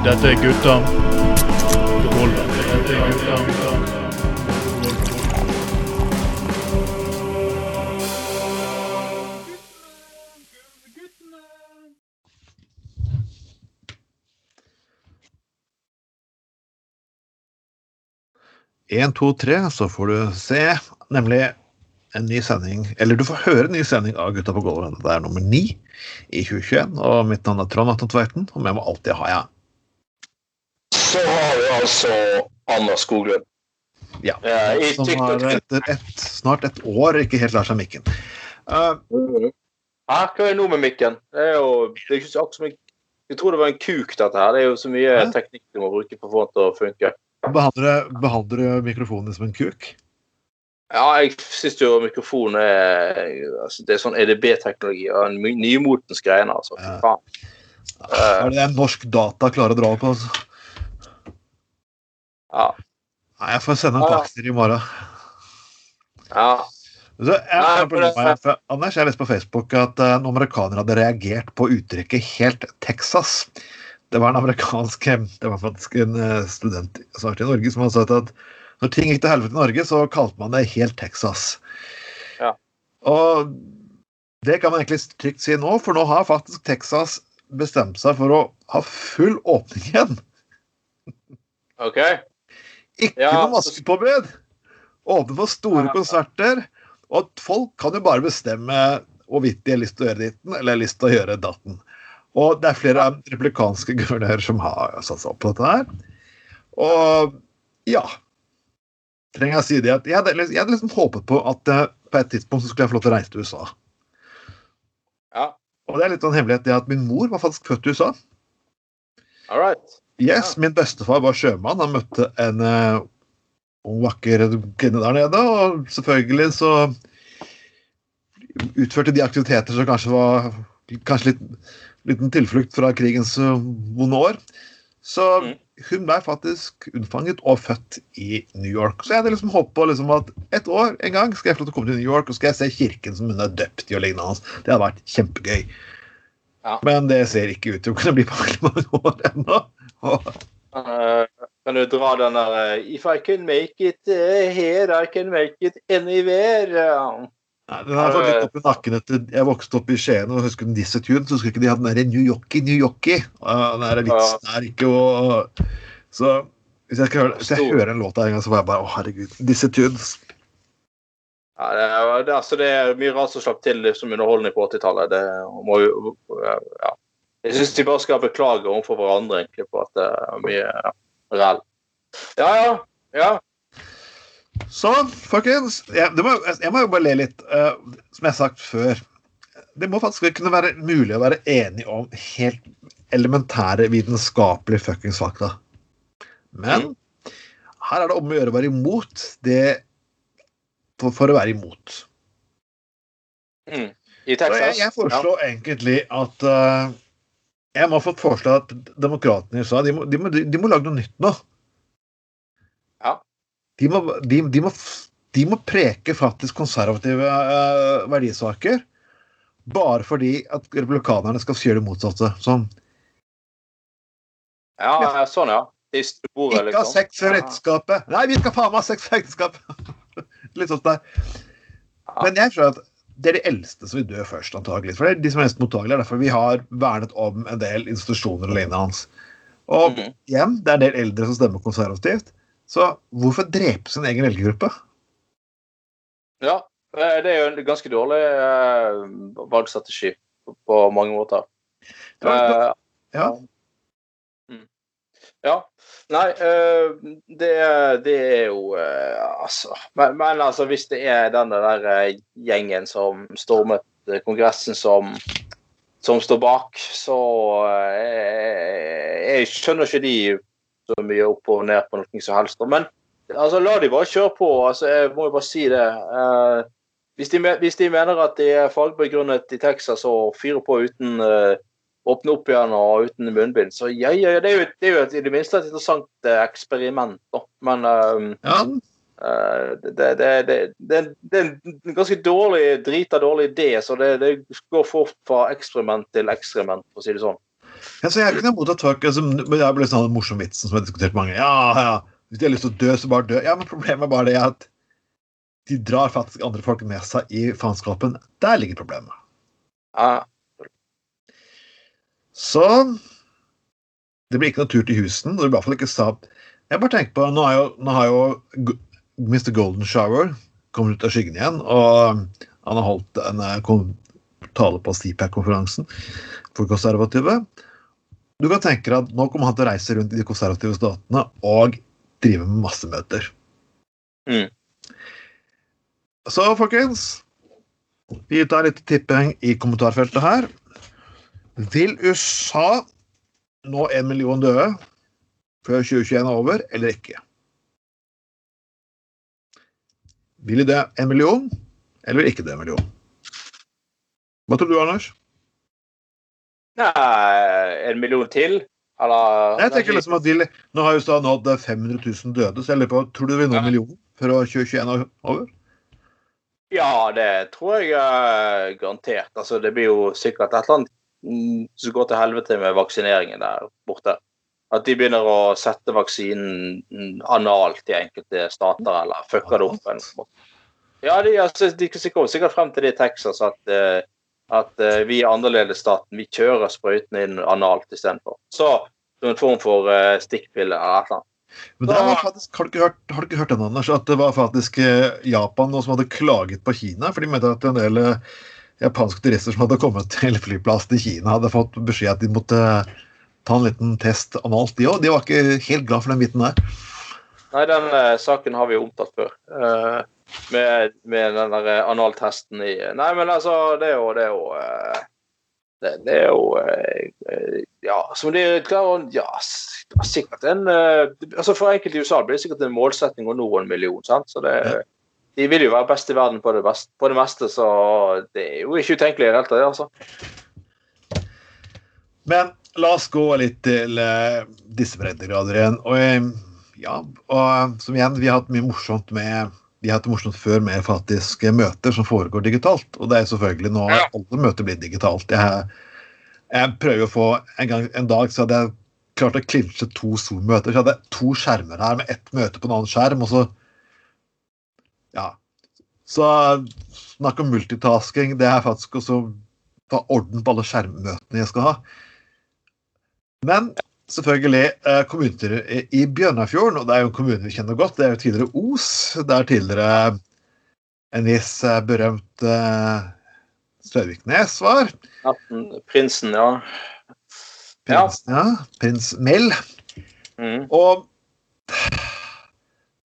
Dette er gutta. Dette er gutta. En, to, tre, så får du se nemlig en ny sending, eller du får høre en ny sending av Gutta på gulvet. Det er nummer ni i 2021, og mitt navn er Trond Atten Tveiten, og med meg alltid har jeg Så har vi altså Anna Skoglund. Ja, Ja, som har etter et, snart et år ikke helt lært seg mikken. Uh, hva er det nå med mikken? Det er jo det er ikke så mye Jeg tror det var en kuk, dette her. Det er jo så mye ja. teknikk du må bruke for å få den til å funke. behandler, du- behandler du mikrofonen som en kuk? Ja, jeg syns jo mikrofonen er altså, Det er sånn EDB-teknologi og nymotens greie. altså. Ja. faen. Eh, Er det en norsk data klarer å dra opp? Altså? Ja. Nei, jeg får sende en ja. i morgen. ja. Så jeg, Nei, jeg, for for, Anders, jeg leste på Facebook at uh, noen amerikanere hadde reagert på uttrykket 'helt Texas'. Det var en amerikansk Det var faktisk en eh, student som var i Norge som hadde sagt at når ting gikk til helvete i Norge, så kalte man det 'helt Texas'. Ja. Og det kan man egentlig trygt si nå, for nå har faktisk Texas bestemt seg for å ha full åpning igjen. OK. Ikke Ja, noe maskepåbud! Åpne for store Ja. konserter. Og at folk kan jo bare bestemme hvorvidt de har lyst til å gjøre ditten eller har lyst til å gjøre datten. Og det er flere replikanske guvernører som har satt seg opp på dette her. Og ja Trenger jeg å si det at jeg hadde, jeg hadde liksom håpet på at eh, på et tidspunkt så skulle jeg få lov til å reise til USA. Ja. Og det er litt av en hemmelighet det at min mor var faktisk født i USA. All right. Yes, min bestefar var sjømann. Han møtte en uh, vakker kvinne der nede, og selvfølgelig så utførte de aktiviteter som kanskje var kanskje litt liten tilflukt fra krigens eh, vonde år. Så Mm. hun ble faktisk unnfanget og født i New York. Så jeg hadde liksom håpet på liksom at et år en gang skal jeg få lov til å komme til New York og skal jeg se kirken som hun er døpt i og lignende. Det hadde vært kjempegøy. Ja. Men det ser ikke ut til å kunne bli på mange år ennå. Eh, kan du dra den der eh, If I can make it eh, here, I can make it anywhere. Nei, den har fått litt opp i nakken etter Jeg vokste opp i Skien og husker Disse Tune, så husker ikke de hadde den der New Yorkie, New Yorkie. Den der vitsen er ikke å Så hvis jeg, høre, hvis jeg hører en låt der en gang, så var jeg bare Å, herregud. Disse Tunes. Ja, det, er, det, altså, det er mye rart som slapp til som underholdning på 80-tallet. Det må jo ja. Jeg syns de bare skal beklage overfor hverandre egentlig på at det er mye ja, ræl. Ja, ja. ja. Så, folkens jeg, det må, jeg må jo bare le litt. Uh, som jeg har sagt før. Det må faktisk kunne være mulig å være enig om helt elementære vitenskapelige fuckings fakta. Men her er det om å gjøre å være imot det for, for å være imot. Mm. I Så Texas. jeg, jeg foreslår egentlig at eh, Jeg må få foreslå at demokratene i USA de må, de, må, de må lage noe nytt nå. Ja. De må, de, må, de må preke faktisk konservative uh, verdisaker. Bare fordi at republikanerne skal gjøre det motsatte. Sånn Ja, ja, sånn, ja. De bordet, Ikke ha liksom. sex før ekteskapet! Nei, vi skal faen meg ha sex før ekteskapet! Litt sånn der. Men jeg tror at det er de eldste som vil dø først, antagelig. For det er de som er mest mottagelige. Derfor vi har vernet om en del institusjoner og lignende hans. Og Mhm. igjen, det er en del eldre som stemmer konservativt. Så hvorfor drepe sin egen velgergruppe? Ja, eh, det er jo en ganske dårlig eh, valgstrategi på, mange måter. Eh, Ja. ja. Nei, eh, det, det er jo eh, Altså men, men altså, hvis det er den der eh, gjengen som stormet Kongressen som, som står bak, så eh, Jeg skjønner ikke de så mye opp og ned på noe som helst. Men altså, la de bare kjøre på. Altså, jeg må jo bare si det. Eh, hvis, de, hvis de mener at de er fagbegrunnet i Texas og fyrer på uten eh, åpne opp igjen og uten munnbind, så ja, ja, det er jo, det er jo et, i det minste et interessant eh, eksperiment. Da. Men um, ja. Uh, det, det, det, det, er en ganske dårlig, drita dårlig idé, så det, det går fort fra eksperiment til eksperiment, for å si det sånn. Ja, så jeg noe imot at folk altså, Det er en morsom vitsen som har diskutert mange. Ja, ja, hvis de har lyst til å dø, så bare dø. Ja, men problemet er bare det at de drar faktisk andre folk med seg i faenskapen. Der ligger problemet. Ja. Så det blir ikke noe tur til Houston. Og i hvert fall ikke Saab. Jeg bare tenker på, Nå har jo, nå har jo Mr. Golden Shower kommet ut av skyggen igjen. Og han har holdt en eh, tale på CPAC-konferansen for konservative. Du kan tenke deg at nå kommer han til å reise rundt i de konservative statene og drive med massemøter. Mm. Så folkens, vi tar litt tipping i kommentarfeltet her. Vil USA nå en million døde før 2021 er over, eller ikke? Vil de dø en million, eller ikke dø en million? Hva tror du, Anders? Nei, en million til? Eller Jeg tenker liksom at de, Nå har USA nådd 500 000 døde, så jeg lurer på, tror du det vil nå en Ja. million før 2021 er over? Ja, det tror jeg er garantert. Altså, det blir jo sikkert et eller annet som går til helvete med vaksineringen der borte. At de begynner å sette vaksinen analt i enkelte stater, eller fucker det opp. Ja, de, altså, de kommer sikkert frem til det i Texas at, eh, at eh, vi i annerledesstaten. Vi kjører sprøytene inn analt istedenfor. Så som en form for eh, stikkpille eller et eller annet. Men faktisk, har, du ikke hørt, har du hørt den, Anders, at det var faktisk Japan som hadde klaget på Kina? For de mente at en del japanske turister som hadde kommet til flyplassen i Kina, hadde fått beskjed at de måtte ta en liten test analt, de òg. De var ikke helt glad for den biten der. Nei, den eh, saken har vi omtalt før. Eh, med, med den der eh, analtesten i Nei, men altså, det er jo Det er jo, eh, det, det er jo eh, eh, Ja, som de klarer Ja, sikkert en eh, altså For enkelte i USA blir det sikkert en målsetting å nå en million, sant? Så det De vil jo være best i verden på det, best, på det meste, så det er jo ikke utenkelig i det hele tatt, det, altså. Men la oss gå litt til uh, disse breddegrader igjen. Og eh, ja, og eh, som igjen, vi har hatt mye morsomt med vi har hatt det morsomt før med faktisk møter som foregår digitalt. Og det er selvfølgelig nå har Ja. alle møter blir digitalt. Jeg, jeg prøver å få en, gang, en dag så hadde jeg klart å klinsje to Zoom-møter. Så hadde jeg to skjermer her med ett møte på en annen skjerm, og så Ja. Så snakk om multitasking. Det er faktisk også ta orden på alle skjermmøtene jeg skal ha. Men selvfølgelig kommuner i- Bjørnafjorden, og det er jo en kommune vi kjenner godt, det er jo tidligere Os. Det er tidligere en viss eh, berømt eh, Støviknes var. Prinsen, ja. Prinsen, ja. Prins Mel. Mm. Og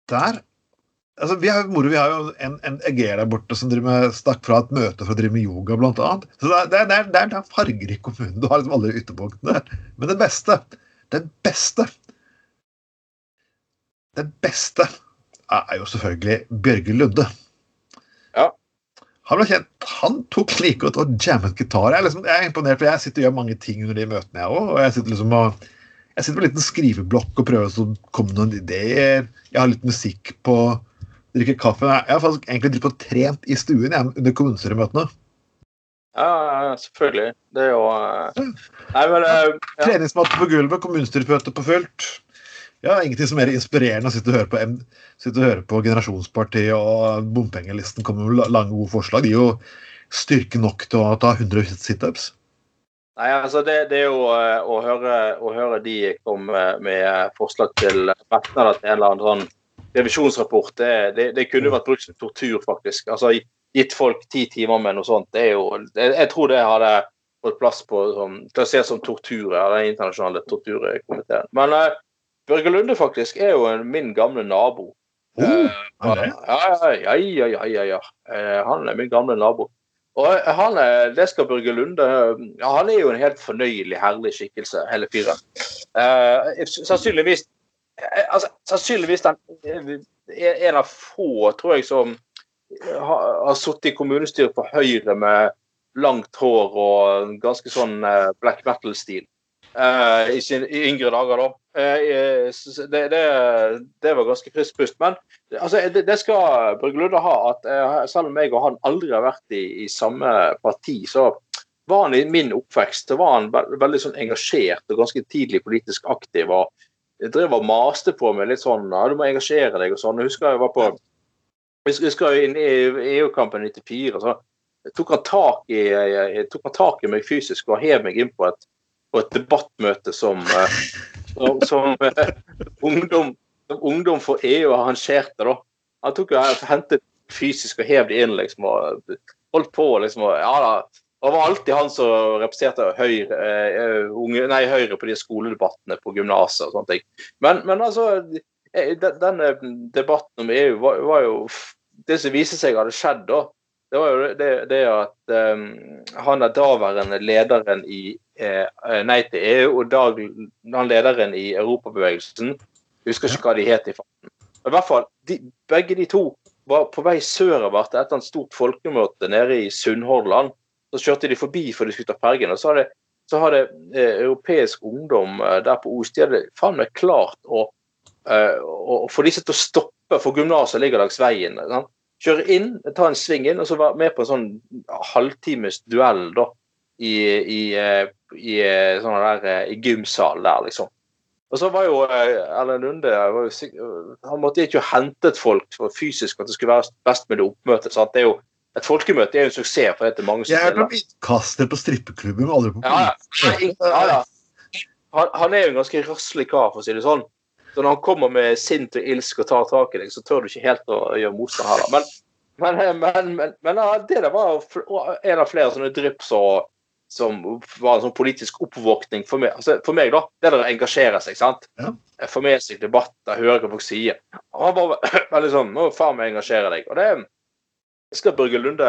der altså Vi har moro, vi har jo en, en eger der borte som med, stakk fra et møte for å drive med yoga, blant annet. Så det er, det er, det er en fargerik kommune. Du har liksom alle ytterpunktene der. Men det beste, det beste Det beste er jo selvfølgelig Bjørge Lunde. Ja. Han ble kjent, han tok like godt og jammet gitar. Jeg er, liksom, jeg er imponert, for jeg sitter og gjør mange ting under de møtene, jeg òg. Og jeg sitter liksom og jeg sitter på en liten skriveblokk og prøver å komme noen ideer. Jeg har litt musikk på drikker kaffe. Jeg har faktisk egentlig dritt på trent i stuen jeg, under kommunestyremøtene. Ja, selvfølgelig. Det er jo eh, Nei, men eh, ja. Treningsmatte på gulvet, kommunestyremøte på fullt. Ja, ingenting som er mer inspirerende å sitte og høre på, M sitte og høre på Generasjonspartiet og bompengelisten komme med la- lange, gode forslag. De gir jo styrke nok til å ta 100 situps. Nei, altså det, det er jo eh, å høre, å høre de komme med forslag til merknader til en eller annen sånn revisjonsrapport, det, det, det kunne vært brukt som tortur, faktisk. Altså gitt folk ti timer med noe sånt, det er jo det, Jeg tror det hadde fått plass på som, klassert som tortur av den internasjonale torturkomiteen. Men uh, Børge Lunde faktisk er jo en, min gamle nabo. Uh, er ja, ja, ja, ja, ja. Eh, han er min gamle nabo. Og han er, det skal Børge Lunde Han er jo en helt fornøyelig, herlig skikkelse, hele fyren. Eh, sannsynligvis altså, Sannsynligvis den, er en av få, tror jeg, som har, har sittet i kommunestyret på Høyre med langt hår og ganske sånn eh, black metal-stil. Uh, I sine yngre dager, da. Uh, det, det, det var ganske friskt pust. Men altså, det, det skal Børge Lunde ha, at uh, selv om jeg og han aldri har vært i, i samme parti, så var han i min oppvekst så var han ve veldig sånn engasjert og ganske tidlig politisk aktiv. og drev og maste på meg litt sånn ja, 'Du må engasjere deg' og sånn. Jeg husker jeg var på jeg husker inn i EU-kampen i 94. så tok han tak i, jeg, tok han tak i meg fysisk og hev meg inn på et, på et debattmøte som, som, som ungdom, som ungdom for EU arrangerte. da. Han tok jo hentet fysisk og hev det inn, liksom, og holdt på liksom, og, ja da, det var alltid han som representerte Høyre, uh, unge, nei, Høyre på de skoledebattene på gymnaset og sånne ting. Men, men altså, denne debatten om EU var, var, jo Det som viste seg hadde skjedd da, det var jo det, det at um, han er daværende lederen i uh, Nei til EU, og dag, han lederen i Europabevegelsen Jeg husker ikke hva de het i farten. I hvert fall, de, begge de to var på vei sørover til et eller annet stort folkemøte nede i Sunnhordland. Så kjørte de forbi for de skulle ta fergen. Og så hadde, så hadde eh, europeisk ungdom eh, der på Os de hadde faen meg klart å, eh, å, få disse til å stoppe, for gymnaset ligger langs veien. Sant? Kjøre inn, ta en sving inn, og så være med på en sånn halvtimes duell da, i, i, eh, i, eh, sånn der, eh, i gymsalen der, liksom. Og så var jo Erlend Lunde Han måtte ikke hentet folk for fysisk at det skulle være best med det oppmøtet. sant? Det er jo et folkemøte er jo en suksess. for det er mange som Jeg er på midtkaster på strippeklubben, aldri på ja, ja, ja. Han, han, er jo en ganske røslig kar, for å si det sånn. Så når han kommer med sint og ilsk og tar tak i deg, så tør du ikke helt å gjøre motstand her. Men, men, men, men, men det der var en av flere sånne drypp som var en sånn politisk oppvåkning for meg. Altså, for meg, da. Det der å engasjere seg. sant? Ja. Få med seg debatter, høre hva folk sier. Han var veldig sånn Nå faen meg engasjere deg. Og det skal Børge Lunde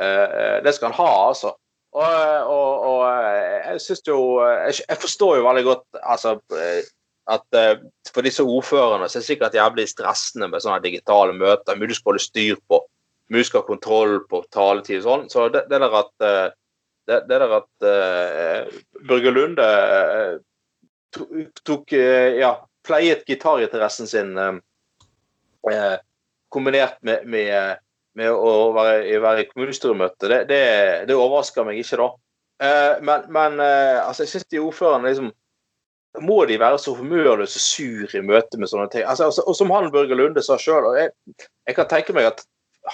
eh, Det skal han ha, altså. Og, og, og jeg syns jo jeg, jeg, forstår jo veldig godt altså, at uh, for disse ordførerne så er det sikkert jævlig stressende med sånne digitale møter. Mye du skal holde styr på. Mye du skal ha kontroll på taletid og sånn. Så det, det, der at uh, det, det, der at uh, Børge Lunde tok Ja, pleiet gitarinteressen sin kombinert med, med med å være, være i kommunestyremøte, det, det, det, overrasker meg ikke, da. Eh, men, men eh, altså, jeg syns de ordførerne liksom Må de være så humørløse sur i møte med sånne ting? Altså, altså, og som han Børge Lunde sa sjøl, jeg, jeg, kan tenke meg at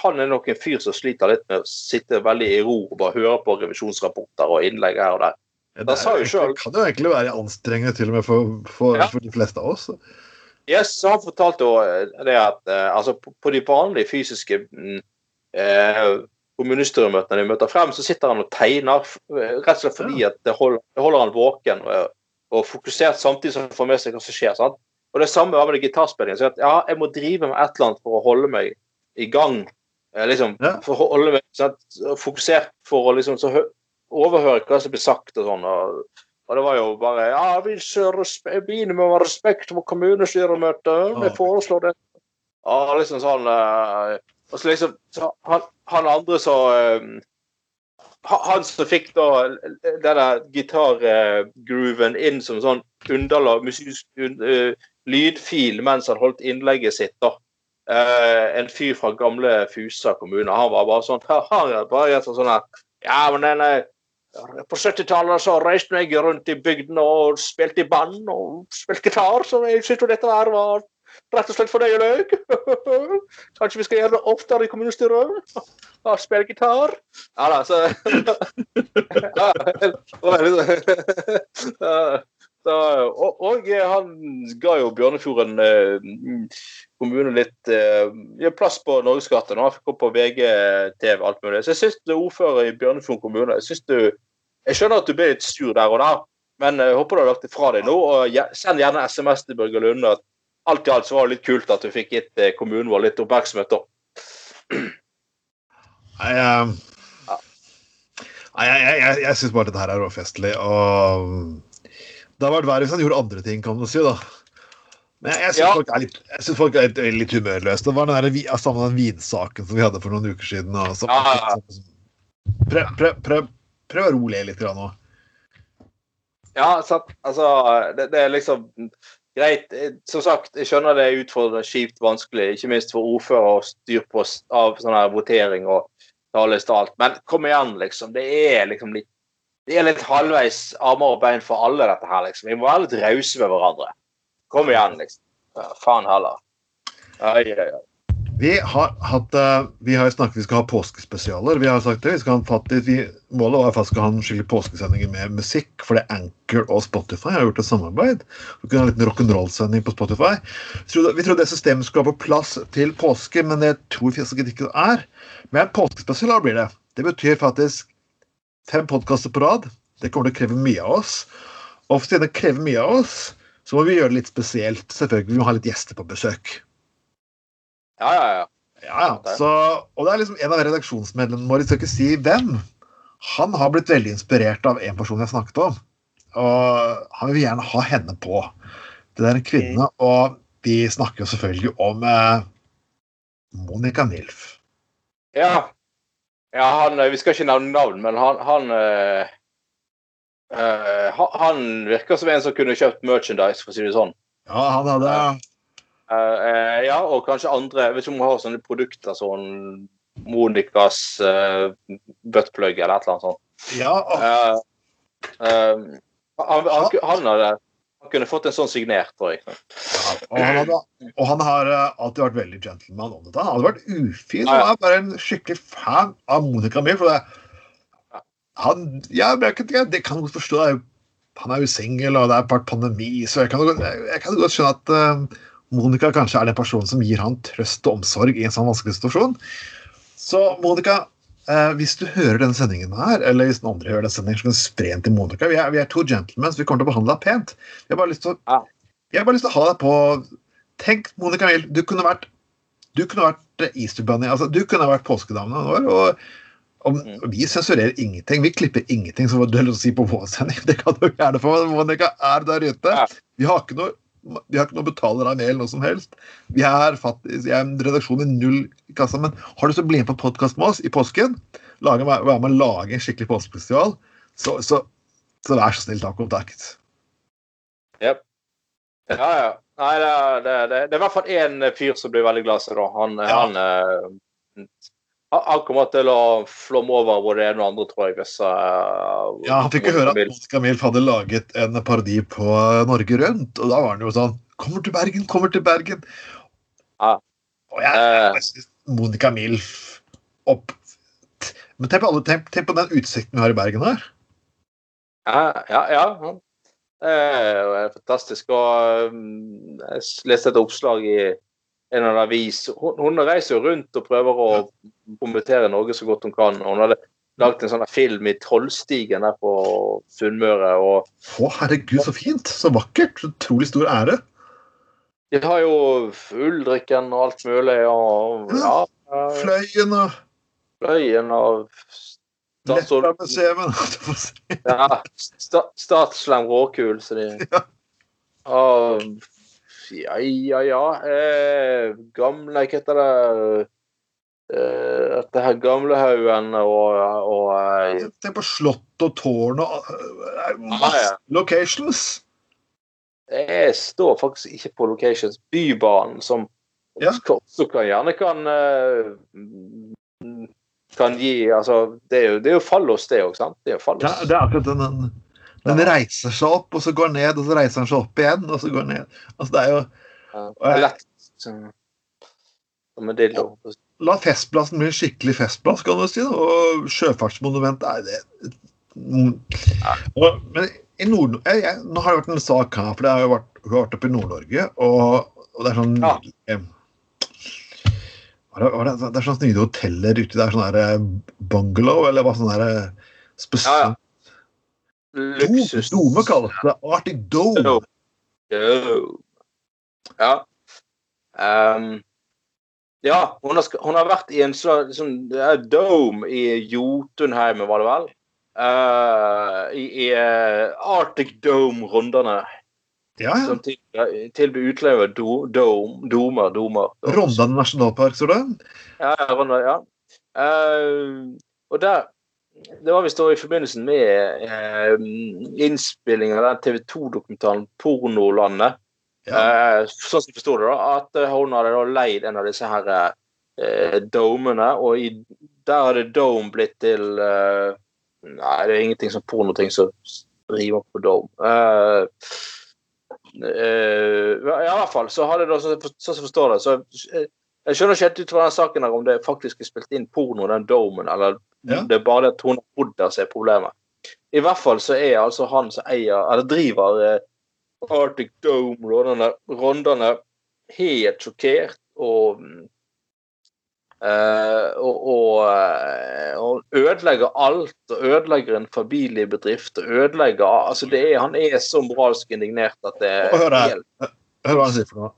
han er nok en fyr som sliter litt med å sitte veldig i ro og bare høre på revisjonsrapporter og innlegg her og der. Ja, det, er, det kan jo egentlig være anstrengende til og med for, for, ja. for de fleste av oss. Yes, han fortalte også det at uh, altså på, på, de vanlige fysiske mm, eh, kommunestyremøtene de møter frem, så sitter han og tegner, rett og slett fordi at det holder, det holder han våken og, og, fokusert samtidig som han får med seg hva som skjer. sant? Og Det samme var med det gitarspillingen. Så at, ja, jeg må drive med et eller annet for å holde meg i gang. Eh, liksom, ja. For å holde meg sant? fokusert for å liksom, så overhøre hva som blir sagt og sånn. og og det var jo bare Ja, vi begynner med å ha respekt for kommunestyremøtet. Vi foreslår det. Ja, liksom sånn uh, og så liksom så han, han, andre så um, Han som fikk da denne gitargrooven inn som sånn underlag, musisk, uh, lydfil mens han holdt innlegget sitt, da. Uh, en fyr fra gamle Fusa kommune. Han var bare sånn bare sånn her Ja, men den er på 70-tallet så reiste jeg rundt i bygdene og spilte i band og spilte gitar, så jeg syntes dette her var Rett og slett fornøyelig. Kanskje vi skal gjøre det oftere i kommunestyret? Og spille gitar? Ja da, så og, og, han ga jo Bjørnefjorden eh, kommune litt eh, plass på Norgeskartet. Han fikk opp på VGTV alt mulig. Så jeg syns ordfører i Bjørnefjorden kommune jeg, synes du, jeg skjønner at du ble litt sur der og der, men jeg håper du har lagt det fra deg nå. og Send gjerne SMS til Børge Lunde at alt i alt så var det litt kult at du fikk gitt eh, kommunen vår litt oppmerksomhet da. Nei, um, ja. Nei, jeg, jeg, jeg, jeg syns bare dette her er råfestlig. Og det hadde vært verre hvis han gjorde andre ting, kan du si. da. Men jeg, jeg syns ja. folk er litt, folk er litt, litt humørløse. Det var den, der, samme den vinsaken som vi hadde for noen uker siden. Og så, ja, prøv, prøv, prøv, prøv, å roe litt nå. Ja, så, Altså, det, det er liksom greit. Som sagt, jeg skjønner det er utfordrende, kjipt, vanskelig. Ikke minst for ordfører og styr på av sånn her votering og tales til alt. Men kom igjen, liksom. Det er liksom litt det er litt halvveis armer og bein for alle, dette her, liksom. Vi må være litt rause med hverandre. Kom igjen, liksom. Ja, faen heller. Oi, oi, oi. Vi har hatt eh, Vi har snakket vi skal ha påskespesialer. Vi har sagt det, vi skal ha fattig, vi, Målet var faktisk å ha skikkelig påskesendinger med musikk, fordi Anchor og Spotify har gjort et samarbeid. Vi kunne ha en liten rock'n'roll-sending på Spotify. Vi trodde det systemet skulle være på plass til påske, men det tror vi faktisk ikke det er. Men påskespesialer blir det. Det betyr faktisk fem podkaster på rad. Det kommer til å kreve mye av oss. Og siden det krever mye av oss, så må vi gjøre det litt spesielt. Selvfølgelig, Vi må ha litt gjester på besøk. Ja, ja, ja. Ja, ja. Så, og det er liksom en av redaksjonsmedlemmene våre, skal ikke si hvem, han har blitt veldig inspirert av en person jeg snakket om. Og han vil gjerne ha henne på. Det er en kvinne, og vi snakker jo selvfølgelig om eh, Monica Nilf. Ja. Ja han, eh, vi skal ikke nevne navn, men han han, øh, han virker som en som kunne kjøpt merchandise, for å si det sånn. Ja, han hadde uh, uh, ja, og kanskje andre Jeg vet ikke om hun har sånne produkter sånn Monicas uh, buttplug eller et eller annet sånt. Ja, Uh, han, han, han, hadde, han kunne fått en sånn signert, tror jeg. og, han hadde, og han har eh, alltid vært veldig gentleman om dette. Han hadde vært ufin. Ja, ja. Han er bare en skikkelig fan av Monica Milf. for det- Han, ja, jeg, kan- det kan godt forstå. det Han er jo singel, og det er vært pandemi, så jeg kan, jeg kan godt skjønne at uh, Monica kanskje er den personen som gir han trøst og omsorg i en sånn vanskelig situasjon. Så Monica, eh, hvis du hører denne sendingen her, eller hvis noen andre hører denne sendingen, så kan du spre den til Monica. Vi er, vi er to gentlemen, så vi kommer til å behandle deg pent. Vi har bare lyst til å, jeg bare lyst til å ha deg på Tenk, Monica Mild, du kunne vært du kunne vært eh, Easter Bunny, altså du kunne vært påskedamen vår. Og, og og, vi sensurerer ingenting. Vi klipper ingenting, som du har lyst til å si på vår sending. Det kan du gjerne få. Monica er der ute. Vi har ikke noe vi har ikke noe betaler av mail, noe som helst. Vi er faktisk, jeg er en redaksjon i null kassa, men har du lyst til å bli med på podkast med oss i påsken, lage, være med å lage en skikkelig påskespesial, så, så, så vær så snill, ta kontakt. Yep. Ja, ja. Nei, det, det, det, det er i hvert fall én fyr som blir veldig glad i seg, da. Han, Ja. han, eh, han, kommer til å flomme over både det er og andre, tror jeg. Hvis, uh, Ja, Han fikk jo høre at. Monica Milf hadde laget en parodi på Norge Rundt, og da var han jo sånn Kommer til Bergen, kommer til Bergen! Ja. Og jeg, Eh. jeg synes Monica Milf opp Men tenk på, alle, tenk, tenk på den utsikten vi har i Bergen her. Ja, ja. ja. Det er fantastisk. Og um, jeg leste et oppslag i en eller annen avis. Hun, hun reiser jo rundt og prøver å promotere Norge så godt hun kan. Hun hadde laget en sånn film i Trollstigen der på Sunnmøre. og Å, herregud, så fint! Så vakkert! Så utrolig stor ære. De har jo uldrikken og alt mulig. og ja, Fløyen og Fløyen og Statsråd Leppamuseet. Ja, sta, Statslem råkul, så de Ja. Og, ja, ja, ja. Eh, gamle Hva heter det? Eh, dette her Gamlehaugen og, og eh, Tenk på slott og tårn og eh, Ja, masse ja. locations. Jeg står faktisk ikke på locations. Bybanen, som Ja. også kan gjerne kan eh, kan gi Altså, det er jo, det er jo fallos, det òg, sant? Det er jo fallos. Ja, det er akkurat den, den, den reiser seg opp, og så går ned, og så reiser den seg opp igjen, og så går ned. Altså, det er jo. La festplassen bli en skikkelig festplass, kan du si. Da. Og sjøfartsmonument er det Mm. og, Men i Nord... Jeg, jeg, nå har det vært en sak her, for det har jo vært, har vært oppe i Nord-Norge, og, og det er sånn Ja. eh, det, det, det er sånne nye hoteller ute der, sånn der eh, bungalow, eller hva sånn der eh, spesielt Ja. Dome kalles det. Arctic Dome. Dome. Ja. Um, ja, hun har, hun har vært i en sånn er dome i Jotunheimen, var det vel? Uh, I i uh, Arctic Dome-rundene. Ja, ja. Som tilbyr tilbyr utleie do, dome, domer. domer. Rondane nasjonalpark, står det. Ja, ja, Ronna, ja. Uh, og der Det var visst i forbindelse med eh, innspilling av den TV 2-dokumentaren 'Pornolandet'. Ja. Eh, sånn som jeg forstår det, da, at eh, hun hadde da leid en av disse her eh, domene, og i der hadde Dome blitt til eh, Nei, det er ingenting som pornoting som rimer på Dome. Eh, eh, I hvert fall så hadde det, sånn sånn som jeg forstår det, så eh, jeg skjønner ikke helt ut fra den saken her om det faktisk er spilt inn porno, den domen, eller Ja. det er bare det at hun har bodd der som er problemet. I hvert fall så er altså han som eier, eller driver eh, Arctic Dome-rondene rondene helt sjokkert og eh, og, og, eh, og ødelegger alt, og ødelegger en familiebedrift. og ødelegger, altså det er, Han er så moralsk indignert at det hør er Hør hva han sier for noe.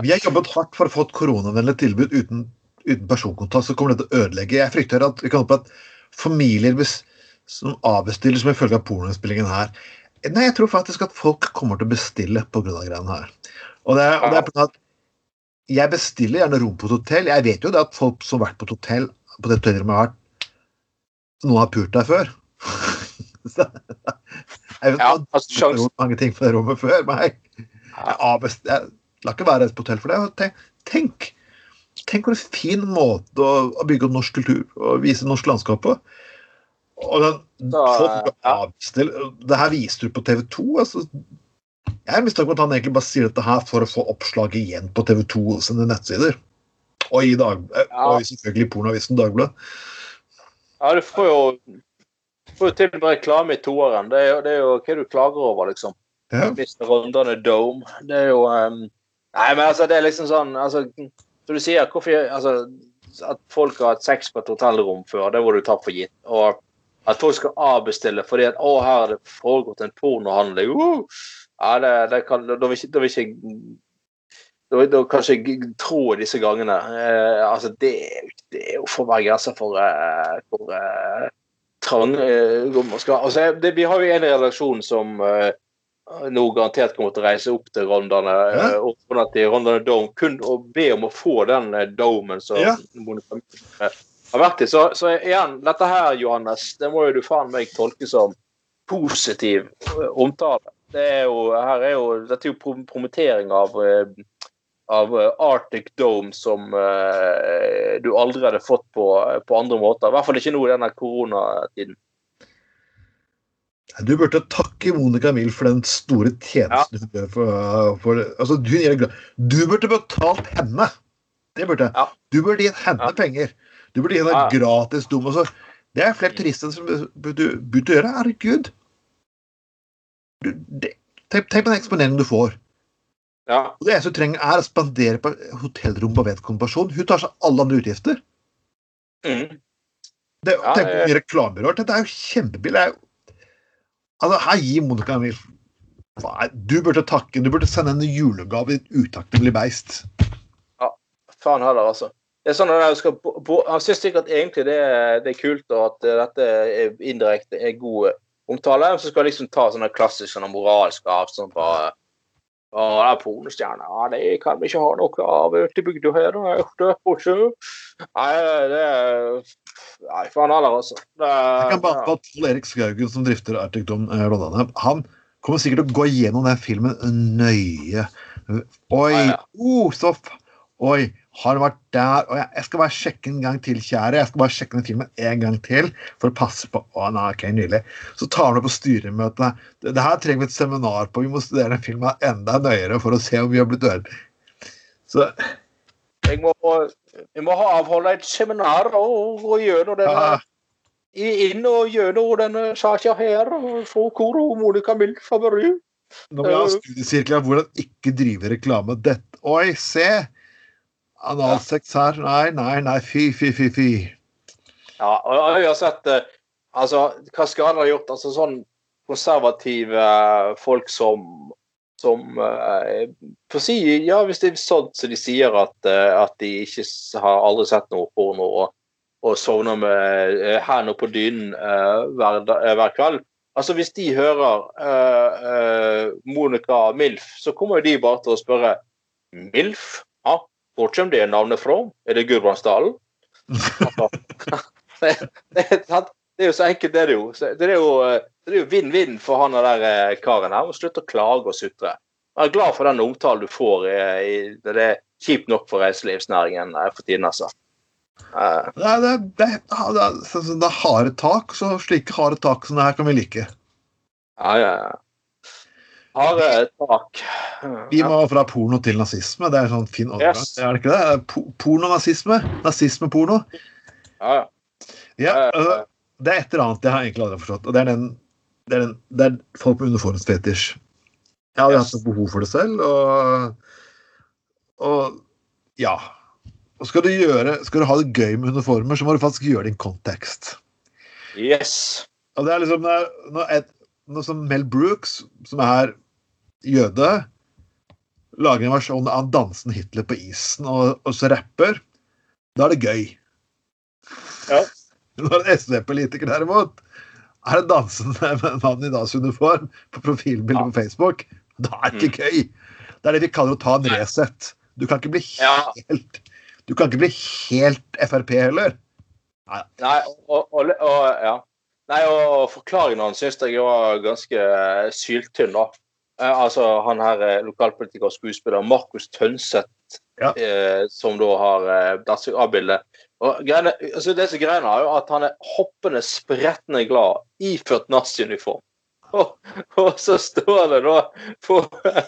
Vi har jobbet hardt for å få et koronavennlig tilbud uten, uten personkontakt, så kommer det til å ødelegge. Jeg frykter at vi kan håpe at familier som avbestiller som en følge av pornoinnspillingen her Nei, jeg tror faktisk at folk kommer til å bestille pga. greiene her. Og det, er- og det er på at jeg bestiller gjerne rom på et hotell. Jeg vet jo det at folk som har vært på et hotell på det hotellrommet de har vært, noen har pult der før. Så, jeg vet Ja, altså, har gjort mange ting på det rommet før. meg. jeg, avbest, jeg lar ikke være på hotell for det. Tenk, tenk, tenk hvor fin måte å, å bygge opp norsk kultur og vise norsk landskap på. Og den, Da, ja. Det her viser du på TV 2. Altså, jeg har mistanke om at han egentlig bare sier dette her for å få oppslag igjen på TV 2 sine nettsider. Og i dag, eh, Ja. og selvfølgelig pornoavisen Dagbladet. Ja, du får jo får jo til med reklame i toeren. Det er jo, det er jo hva du klager over, liksom. Ja. Mr. Rondane Dome. Det er jo um, Nei, men altså, det er liksom sånn altså, Som du sier, hvorfor altså, At folk har hatt sex på et hotellrom før, det må du tatt for gitt. Og at folk skal avbestille fordi at å, her har det foregått en pornohandling. Uh! Ja, det, det kan, da vil ikke, da vil ikke da, da kan ikke tro disse gangene. Eh, altså, det, det er jo for hver grense for, eh, for eh, trang eh, hvor man skal, altså, Vi har jo en redaksjon som eh, nå garantert kommer til å reise opp til Rondane Ja. eh, og til Rondane Dome kun å be om å få den eh, domen som Ja. Eh, har vært i. Så, så igjen, dette her, Johannes, det må jo du faen meg tolke som positiv eh, omtale. Det er jo, her er jo, dette er jo promotering av eh, av eh, Arctic Dome som eh, du aldri hadde fått på, på andre måter. I hvert fall ikke nå i denne koronatiden. Du burde takke Monica Milf for den store tjenesten hun gjør for, for altså, det glad. Du burde betalt henne! Det burde Ja. Du burde gitt henne penger. Du burde gi henne gratis dom. Altså. Det er flere turister som burde, burde gjøre. Herregud! Du, det, tenk, tenk på den eksponeringen du får. Ja. Og det eneste du trenger, er å spandere på hotellrom på vedkommende person. Hun tar seg alle andre utgifter. Mm. Det, Ja, tenk på mye reklamebyråer. Dette er jo kjempebillig. Altså, her gir Monica en Du burde takke. Du burde sende en julegave i et utakknemlig beist. Ja, Faen heller, altså. Det er sånn at jeg, skal, jeg syns sikkert egentlig det, det er kult, og at eh, dette er indirekte er god eh, omtale. Så skal jeg liksom ta sånne klassiske sånne moralske avstand på eh, Å, det er pornostjerne. Ja, det kan vi ikke ha noe av ute i bygda her. Er Nei, det er Nei, faen heller, altså. Det, Jeg kan bare ta Pål Erik Skaugen, som drifter Arctic-dom eh, Rondane. Han kommer sikkert til å gå gjennom den filmen nøye. Oi, Nei, ja. oh, stopp! Oi, har det vært der? Oi, jeg skal bare sjekke en gang til, kjære. Jeg skal bare sjekke den filmen en gang til for å passe på. Å, nei, ok, Nydelig. Så tar han det på styremøtene. Det, det her trenger vi et seminar på. Vi må studere den filmen enda nøyere for å se om vi har blitt ødelagt. Så Jeg må, jeg må ha avholde et seminar og gå gjennom denne ja, i- inn og gjennom denne saka her og se hvor Monica Milf har vært. Nå må jeg ha studiesirkler om hvordan ikke drive reklame. Dette. Oi, se! Analsex her. Nei, nei, nei. Fy, fy, fy, fy. Ja, og jeg har sett eh, Altså, hva skal han ha gjort? Altså sånn konservative folk som som eh, for å si, ja, Hvis det er sånn som de sier, at, eh, at de ikke har aldri sett noe porno og, og sovner med uh, hendene på dynen eh, hver, eh, hver kveld Altså Hvis de hører eh, eh, Monica Milf, så kommer jo de bare til å spørre Milf? Ja, hvor kommer det navnet fra? Er det Gudbrandsdalen? Altså, det, det, det er jo så enkelt, det er det jo. Det er jo eh, det er jo vinn-vinn for han og der eh, karen her. å Slutte å klage og sutre. Er glad for den omtalen du får. I, i, det er kjipt nok for reiselivsnæringen eh, for tiden, altså. Uh. Det er, det, det, det, det er harde tak, så slike harde tak som det her kan vi like. ja, ja, ja. Harde tak. Vi må fra porno til nazisme. Det er en sånn fin overgang. Yes. Er det ikke det? Porno-nazisme. Nazisme-porno? Ja, ja. Ja, Eh, det er et eller annet jeg har egentlig aldri forstått. Og det er den det er, den, det er folk med uniformsfetisj. Jeg hadde hatt noe behov for det selv, og, og ja. Og skal du, gjøre, skal du ha det gøy med uniformer, så må du faktisk gjøre det i en kontekst. Yes. Og det er liksom når, når, et, når som Mel Brooks, som er jøde, lager en versjon av dansen Hitler på isen og, og så rapper, da er det gøy. Ja. Når en SV-politiker derimot er en dansende med mann i DAS-uniform på profilbildet på Facebook, da er det ikke gøy. Det er det vi kaller å ta en Resett. Du kan ikke bli Ja. helt Du kan ikke bli helt Frp heller. Nei, og, og, og ja. Nei, og forklaringen hans syns jeg var ganske eh, syltynn, da. Eh, altså, han her eh, lokalpolitiker og skuespiller Markus Tønseth, Ja. eh, som da har eh, Og greiene, altså det som er er jo at han er hoppende, sprettende glad, iført naziuniform. Og, og så står det da på,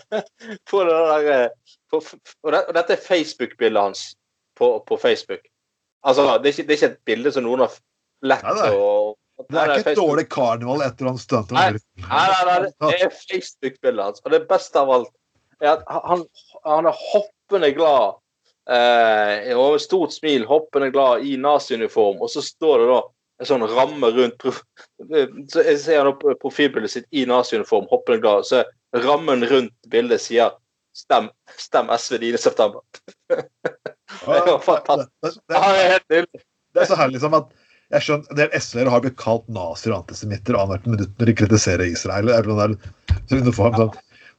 på det der eh, på, og, det, og dette er Facebook-bildet hans på, på Facebook. Altså, det er, ikke, det er ikke et bilde som noen har lett Nei, nei. å Det er ikke et dårlig karneval etter han stuntet. Nei, nei, nei, det er Facebook-bildet hans. Og det beste av alt er at han, han er hoppende glad eh, og stort smil hoppende glad i naziuniform, og så står det da en sånn ramme rundt så Jeg ser han på profilbildet sitt i naziuniform, hoppende glad, så rammen rundt bildet sier Stem, stem SV 9. september. Det var fantastisk. Det, det, Ja, det er helt nydelig. det er så herlig som at jeg skjønner, En del SV-ere har blitt kalt nazier og antisemitter annethvert minutt når de kritiserer Israel. Det er sånn der, så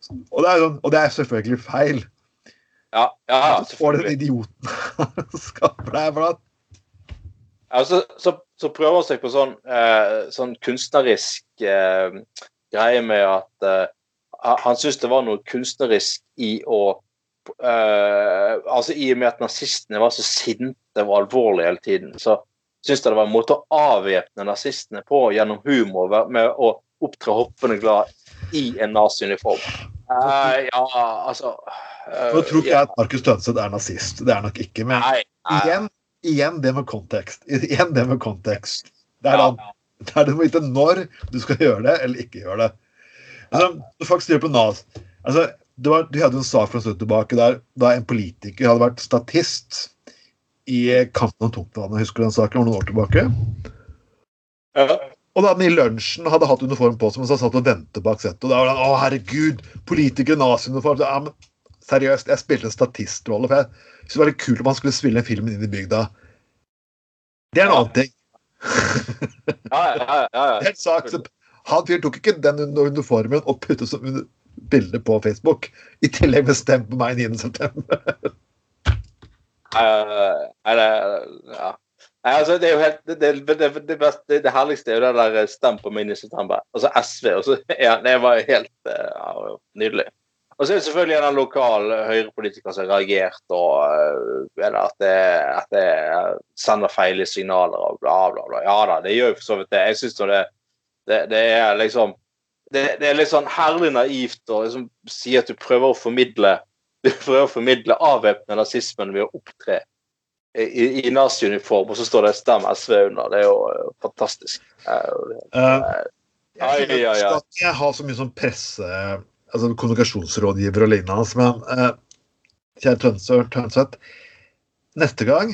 sånn. Og, det er sånn, og det er selvfølgelig feil. Ja, ja, ja, Så får den selvfølgelig. idioten her skaper deg det Ja, så, så, så prøver han seg på sånn, eh, sånn kunstnerisk eh, greie med at eh, han syntes det var noe kunstnerisk i å eh, Altså i og med at nazistene var så sinte og alvorlige hele tiden, så syntes jeg det var en måte å avvæpne nazistene på gjennom humor med å opptre hoppende glad i en naziuniform. Eh, ja, altså Nå tror ikke jeg at Markus Tønseth er nazist. Det er nok ikke. Men Nei, nei. igjen, igjen det med kontekst. Igjen det med kontekst. Det er, da, det er må vite når du skal gjøre det, eller ikke gjøre det. Altså, folk styrer på NAS altså, det var, De hadde en sak for en stund tilbake der da en politiker hadde vært statist i kampen om tungtvannet. Husker du den saken? Det noen år tilbake. Ja. Og da han i lunsjen hadde hatt uniform på seg, men så satt han og ventet bak settet. Og da var han å herregud, politiker i naziuniform. Ja, men seriøst, jeg spilte en statistrolle. For jeg syntes det var litt kult om han skulle spille en film inn i bygda. Det er en Ja. annen ting. Ja, ja, ja, ja, så Han fyren tok ikke den un- uniformen og puttet som bilde på Facebook. I tillegg med 'stem på meg 9.9.' Eh, Nei, det ja. Nei, altså, det er jo helt Det, det, det, det, beste, herligste er jo det der stem på meg i september. Altså SV. Og så, ja, det var jo helt ja, nydelig. Og så er det selvfølgelig en lokal høyrepolitiker som har reagert, og eh, eller at, det, at det sender feil signaler og bla, bla, bla. Ja da, det gjør jo for så vidt det. Jeg syns det, det, det er liksom det, det er litt sånn herlig naivt å liksom si at du prøver å formidle du prøver å formidle avvæpne nazismen ved å opptre i, i naziuniform, og så står det 'Stem SV' under. Det er jo eh, fantastisk. Eh, Uh, Ai, skjønner- ai, Jeg skal ikke har så mye sånn presse... Altså kommunikasjonsrådgiver og lignende, altså, men eh, kjære Tønseth, Tønseth Neste gang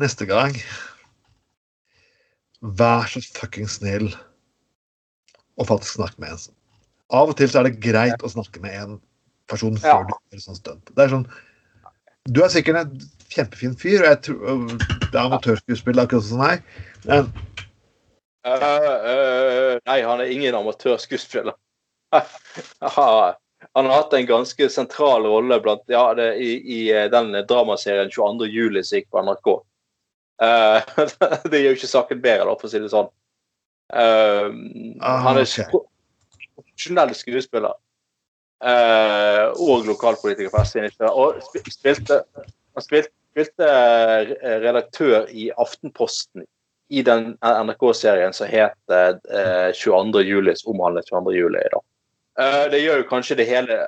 Neste gang Vær så fucking snill og faktisk snakke med en. Av og til så er det greit å snakke med en person før Ja. du gjør sånn stunt. Det er sånn Du er sikkert en kjempefin fyr, og jeg tror det er amatørskuespill akkurat som meg, men Uh, uh, nei, han er ingen amatørskuespiller. han har hatt en ganske sentral rolle blant, ja, det, i, i eh, den dramaserien 22. juli som gikk på NRK. Uh, det gjør jo ikke saken bedre, da, for å si det sånn. Uh, Ah, han er okay. profesjonell skuespiller. Uh, og lokalpolitiker. på ikke? Og spilte, han spilte spilte redaktør i Aftenposten i den NRK-serien som het uh, 22. juli, som omhandlet 22. juli. da. Eh, det gjør jo kanskje det hele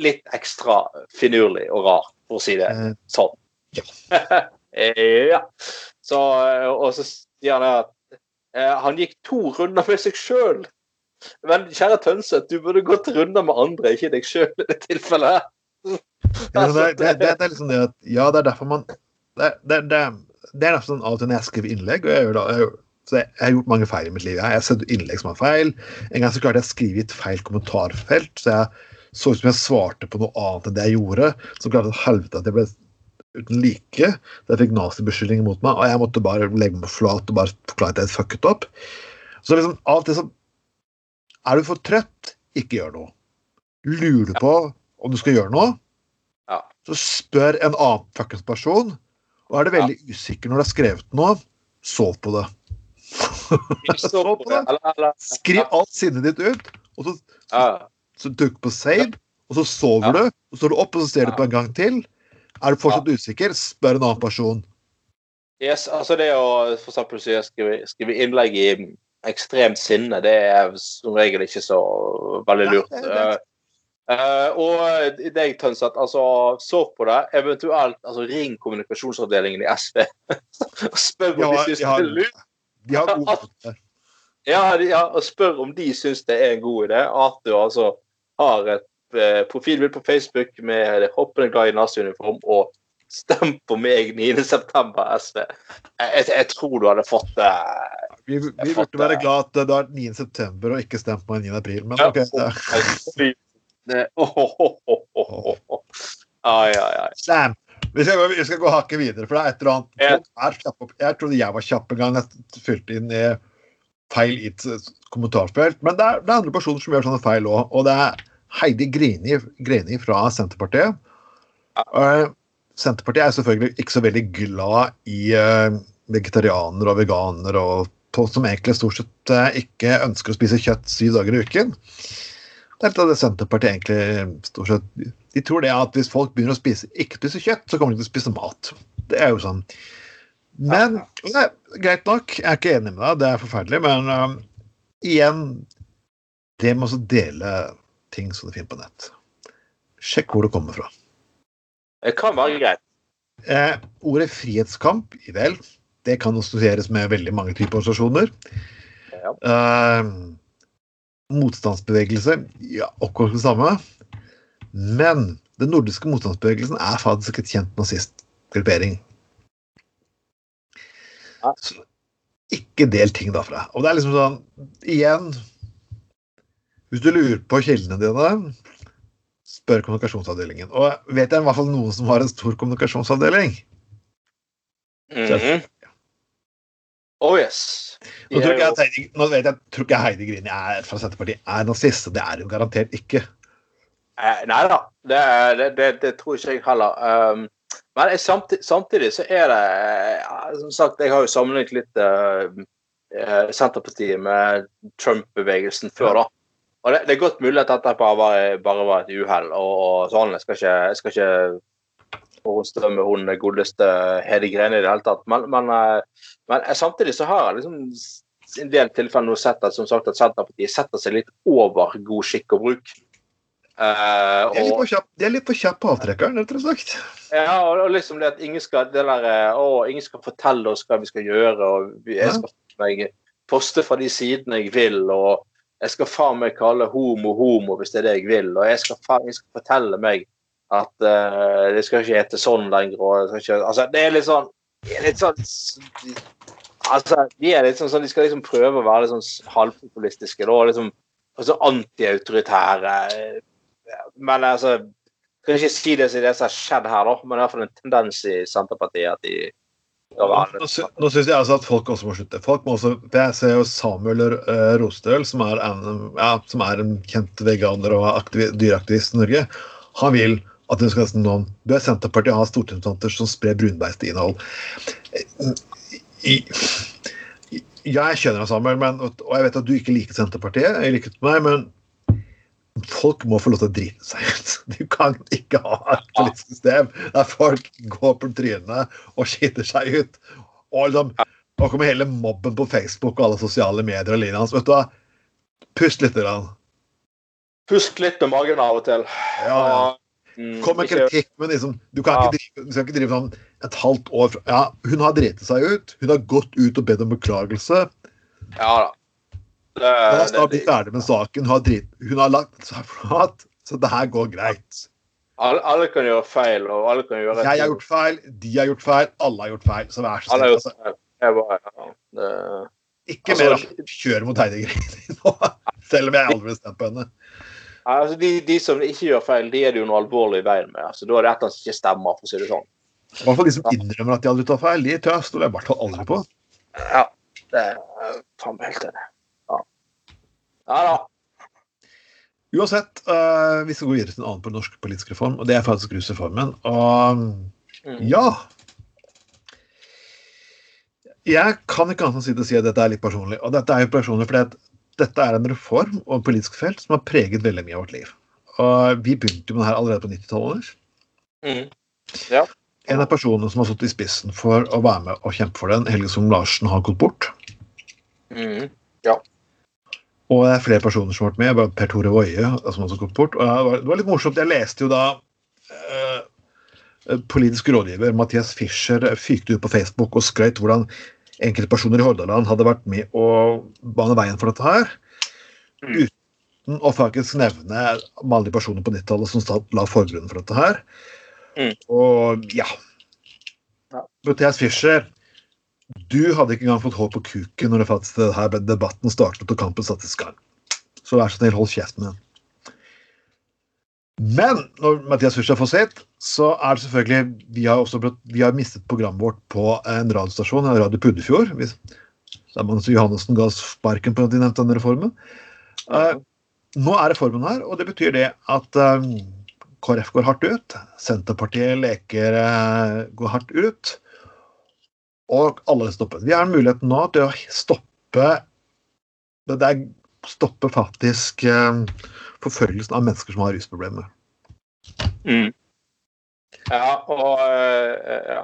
litt ekstra finurlig og rart, for å si det Eh, sånn. Ja. Så, eh, og så sier han at han gikk to runder med seg sjøl. Men kjære Tønseth, du burde gått runder med andre, ikke deg sjøl i det tilfellet. Ja, det, det, det, det er liksom det at Ja, det er derfor man Det, det, det, det er derfor sånn av og til når jeg skriver innlegg og jeg, gjør da, jeg, så jeg, jeg har gjort mange feil i mitt liv. Jeg har sett innlegg som er feil. En gang så klarte jeg å skrive i et feil kommentarfelt, så jeg så ut som jeg svarte på noe annet enn det jeg gjorde. Så klarte jeg helvete at jeg ble uten like. så jeg fikk nazibeskyldninger mot meg, og jeg måtte bare legge meg flat og bare forklare at jeg fucket opp. Så liksom av og til så Er du for trøtt, ikke gjør noe. Lurer du på om du skal gjøre noe, Ja. så spør en annen fuckings person. Og er du veldig usikker når du har skrevet noe, sov på det. Så på det. Skriv alt sinnet ditt ut, og så, så, så dukk på save, og så sover du. Og så står du opp, og så ser du på en gang til. Er du fortsatt usikker, spør en annen person. Yes, altså det å for eksempel si, skrive, skrive innlegg i ekstremt sinne, det er som regel ikke så veldig lurt. Ja, er Eh, eh, og deg, Tønseth, altså sov på det. Eventuelt altså, ring kommunikasjonsavdelingen i SV og spør om De de syns de det er lurt. De har gode hoder. Ja, ja, og spør om de syns det er en god idé at du altså har et eh, profilbilde på Facebook med hoppende glad i naziuniform og stem på meg 9.9. SV. Jeg, jeg, tror du hadde fått det. Vi, vi burde være glad at det er 9. september og ikke stemt på 9. april, men OK. Ja. Det-. Ai, ai, ai. Sam, vi skal, vi skal gå hakket videre, for det er et eller annet yeah. er. Jeg trodde jeg var kjapp en gang jeg fylte inn i feil i et eh, kommentarfelt, men det er, det er andre personer som gjør sånne feil òg. Og det er Heidi Greni, Greni fra Senterpartiet. Uh, Senterpartiet er selvfølgelig ikke så veldig glad i uh, vegetarianere og veganere og folk som egentlig stort sett eh, ikke ønsker å spise kjøtt syv dager i uken. Det er litt av det Senterpartiet egentlig stort sett De tror det at hvis folk begynner å spise, ikke spise kjøtt, så kommer de til å spise mat. Det er jo sånn. Men er greit nok, jeg er ikke enig med deg, det er forferdelig, men um, igjen Det med å dele ting som du finner på nett. Sjekk hvor det kommer fra. Det kan være greit. Eh, ordet frihetskamp, i vel, det kan assosieres med veldig mange typer organisasjoner. Ja. Eh, motstandsbevegelse, ja, akkurat det samme. Men den nordiske motstandsbevegelsen er faktisk et kjent nazistgruppering. Så ikke del ting derfra. Og det er liksom sånn, igjen Hvis du lurer på kildene dine, spør kommunikasjonsavdelingen. Og vet jeg i hvert fall noen som har en stor kommunikasjonsavdeling. Mhm. Oh yes. Nå tror ikke jeg, Heidi, nå vet jeg, tror ikke Heidi Grini er fra Senterpartiet er nazist, og det er hun garantert ikke. Eh, Nei da, det, det, det, det tror ikke jeg heller. Um, men jeg, samtidig, samtidig så er det Som sagt, jeg har jo sammenlignet litt eh, Senterpartiet med Trump-bevegelsen før, da. Og det, det er godt mulig at dette bare var, bare var et uhell og, og sånn. Jeg skal ikke, jeg skal ikke forhåndsdømme hun godeste Hedi Grene i det hele tatt. Men, men, eh, men eh, samtidig så har jeg liksom i en del tilfeller nå sett at, som sagt, at Senterpartiet setter seg litt over god skikk og bruk. Eh, De er for kjapp, de er litt for kjapp på avtrekkeren, rett og slett. ja, og liksom det at ingen skal, det der, å, ingen skal fortelle oss hva vi skal gjøre, og jeg skal jeg poste fra de sidene jeg vil, og jeg skal faen meg kalle homo homo hvis det er det jeg vil, og jeg skal, jeg skal fortelle meg at uh, det skal ikke hete sånn lenger, og det ikke Altså, det er litt sånn er litt sånn Altså, de er litt sånn, sånn De skal liksom prøve å være litt sånn halvpopulistiske, da, liksom altså antiautoritære. Men altså kan ikke si det som det som har skjedd her, da, men i hvert fall en tendens i Senterpartiet at de Nå, sy nå syns jeg altså at folk også må slutte. Folk må også, Jeg ser jo Samuel uh, Rostøl, som er, en, ja, som er en kjent veganer og aktivi dyreaktivist i Norge. Han vil at hun skal sånn, Bør Senterpartiet ha stortingsrepresentanter som sprer brunbeistinnhold? Jeg skjønner deg, Samuel, men, og jeg vet at du ikke liker Senterpartiet, jeg liker meg, men folk må få lov til å drite seg ut. Du kan ikke ha et politisk system der folk går på trynet og skiter seg ut. Og liksom, nå kommer hele mobben på Facebook og alle sosiale medier og linja hans. Vet du hva? Pust litt. Grann. Pust litt med magen av og til. Ja, ja. Mm, Kom med kritikk, men liksom, du, kan ikke drive, du skal ikke drive sånn et halvt år fra Ja, hun har driti seg ut. Hun har gått ut og bedt om beklagelse. Ja da. Det, hun har da bli ferdig med saken. Hun har, drit, hun har lagt seg flat, så det her går greit. alle, alle kan gjøre feil, og alle kan gjøre Jeg har gjort feil, de har gjort feil, alle har gjort feil. Så vær så snill. Altså, bare, ja, det, ikke Altså, mer kjør mot Heidi Greni nå. Selv om jeg aldri vil stemt på henne. Altså de, de som ikke gjør feil, de er det jo noe alvorlig i veien med. Altså, da er det et eller annet som ikke stemmer, for å si det sånn. I hvert fall de som innrømmer at de aldri tar feil. De tør stoler jeg i hvert fall aldri på. Ja, det er faen meg helt enig. Ja. ja da. Uansett, uh, vi skal gå videre til en annen på norsk politisk reform, og det er faktisk rusreformen. Og Mm. ja Jeg kan ikke annet enn å si at dette er litt personlig. Og dette er jo personlig fordi at dette er en reform og en politisk felt som har preget veldig mye av vårt liv. Og vi begynte jo med det her allerede på 90-tallet. Mm. En av personene som har stått i spissen for å være med og kjempe for den, Helge Som Larsen, har gått bort. Mm. Og det er flere personer som har vært med. Per Tore Woie som også har gått bort. Og det var, det var litt morsomt. Jeg leste jo da eh, politisk rådgiver Mathias Fischer fykte ut på Facebook og skrøt hvordan enkelte personer i Hordaland hadde vært med å bane veien for dette her. Mm. Uten å faktisk nevne alle personer på 90-tallet som la forgrunnen for dette her. Mm. Og ja. Ja. Mathias Fischer, du hadde ikke engang fått hår på kuken når det faktisk det her debatten startet og kampen satt i gang. Så vær så snill, hold kjeft med den. Men når Mathias Fischer får sitt, så er det selvfølgelig Vi har også vi har mistet programmet vårt på en radiostasjon, Radio Puddefjord. hvis- Der man Johannessen ga sparken på at de nevnte denne reformen. Uh, nå er reformen her, og det betyr det at eh, KrF går hardt ut. Senterpartiet leker uh, går hardt ut. Og alle stopper. Vi har muligheten nå til å stoppe det der stoppe faktisk eh, forfølgelsen av mennesker som har rusproblemer. Mm. Ja, og eh, ja.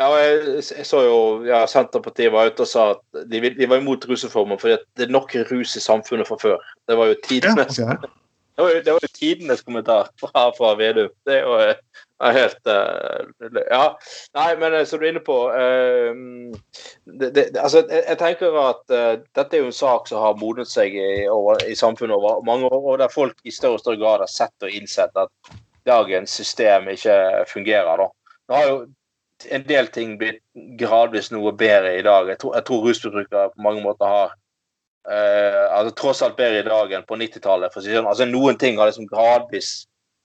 ja jeg, så jo ja, Senterpartiet var ute og sa at de, de var imot rusreformen fordi det er nok rus i samfunnet fra før. Det var jo Ja, tidenes, det var jo, det var jo tidenes kommentar fra, fra Vedum. Det er jo eh, er helt uh, Ja. Nei, men eh, som du er inne på uh, det, det, altså, jeg, jeg tenker at uh, dette er jo en sak som har modnet seg i, over, i samfunnet over mange år, og der folk i større og større grad har sett og innsett at dagens system ikke fungerer. da. Nå har jo en del ting blitt gradvis noe bedre i dag. Jeg tror, tror rusbrukere på mange måter har altså tross alt bedre i dag enn på 90-tallet. si sånn. Altså Noen ting har liksom gradvis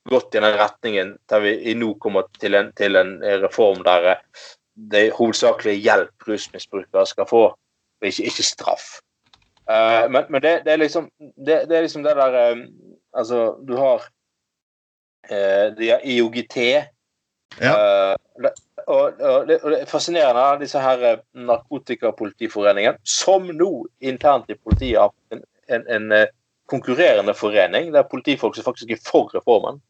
gått i den retningen der vi nå kommer til en, til en reform der eh, det er hovedsakelig hjelp rusmisbrukere skal få, og ikke, ikke straff. Uh, men men det, det, er liksom, det, det er liksom det der um, Altså, du har eh, de har IOGT. Ja. og, og, det, og det er fascinerende, disse her Narkotikapolitiforeningen, som nå internt i politiet har en, en, en konkurrerende forening, der politifolk som faktisk er for reformen.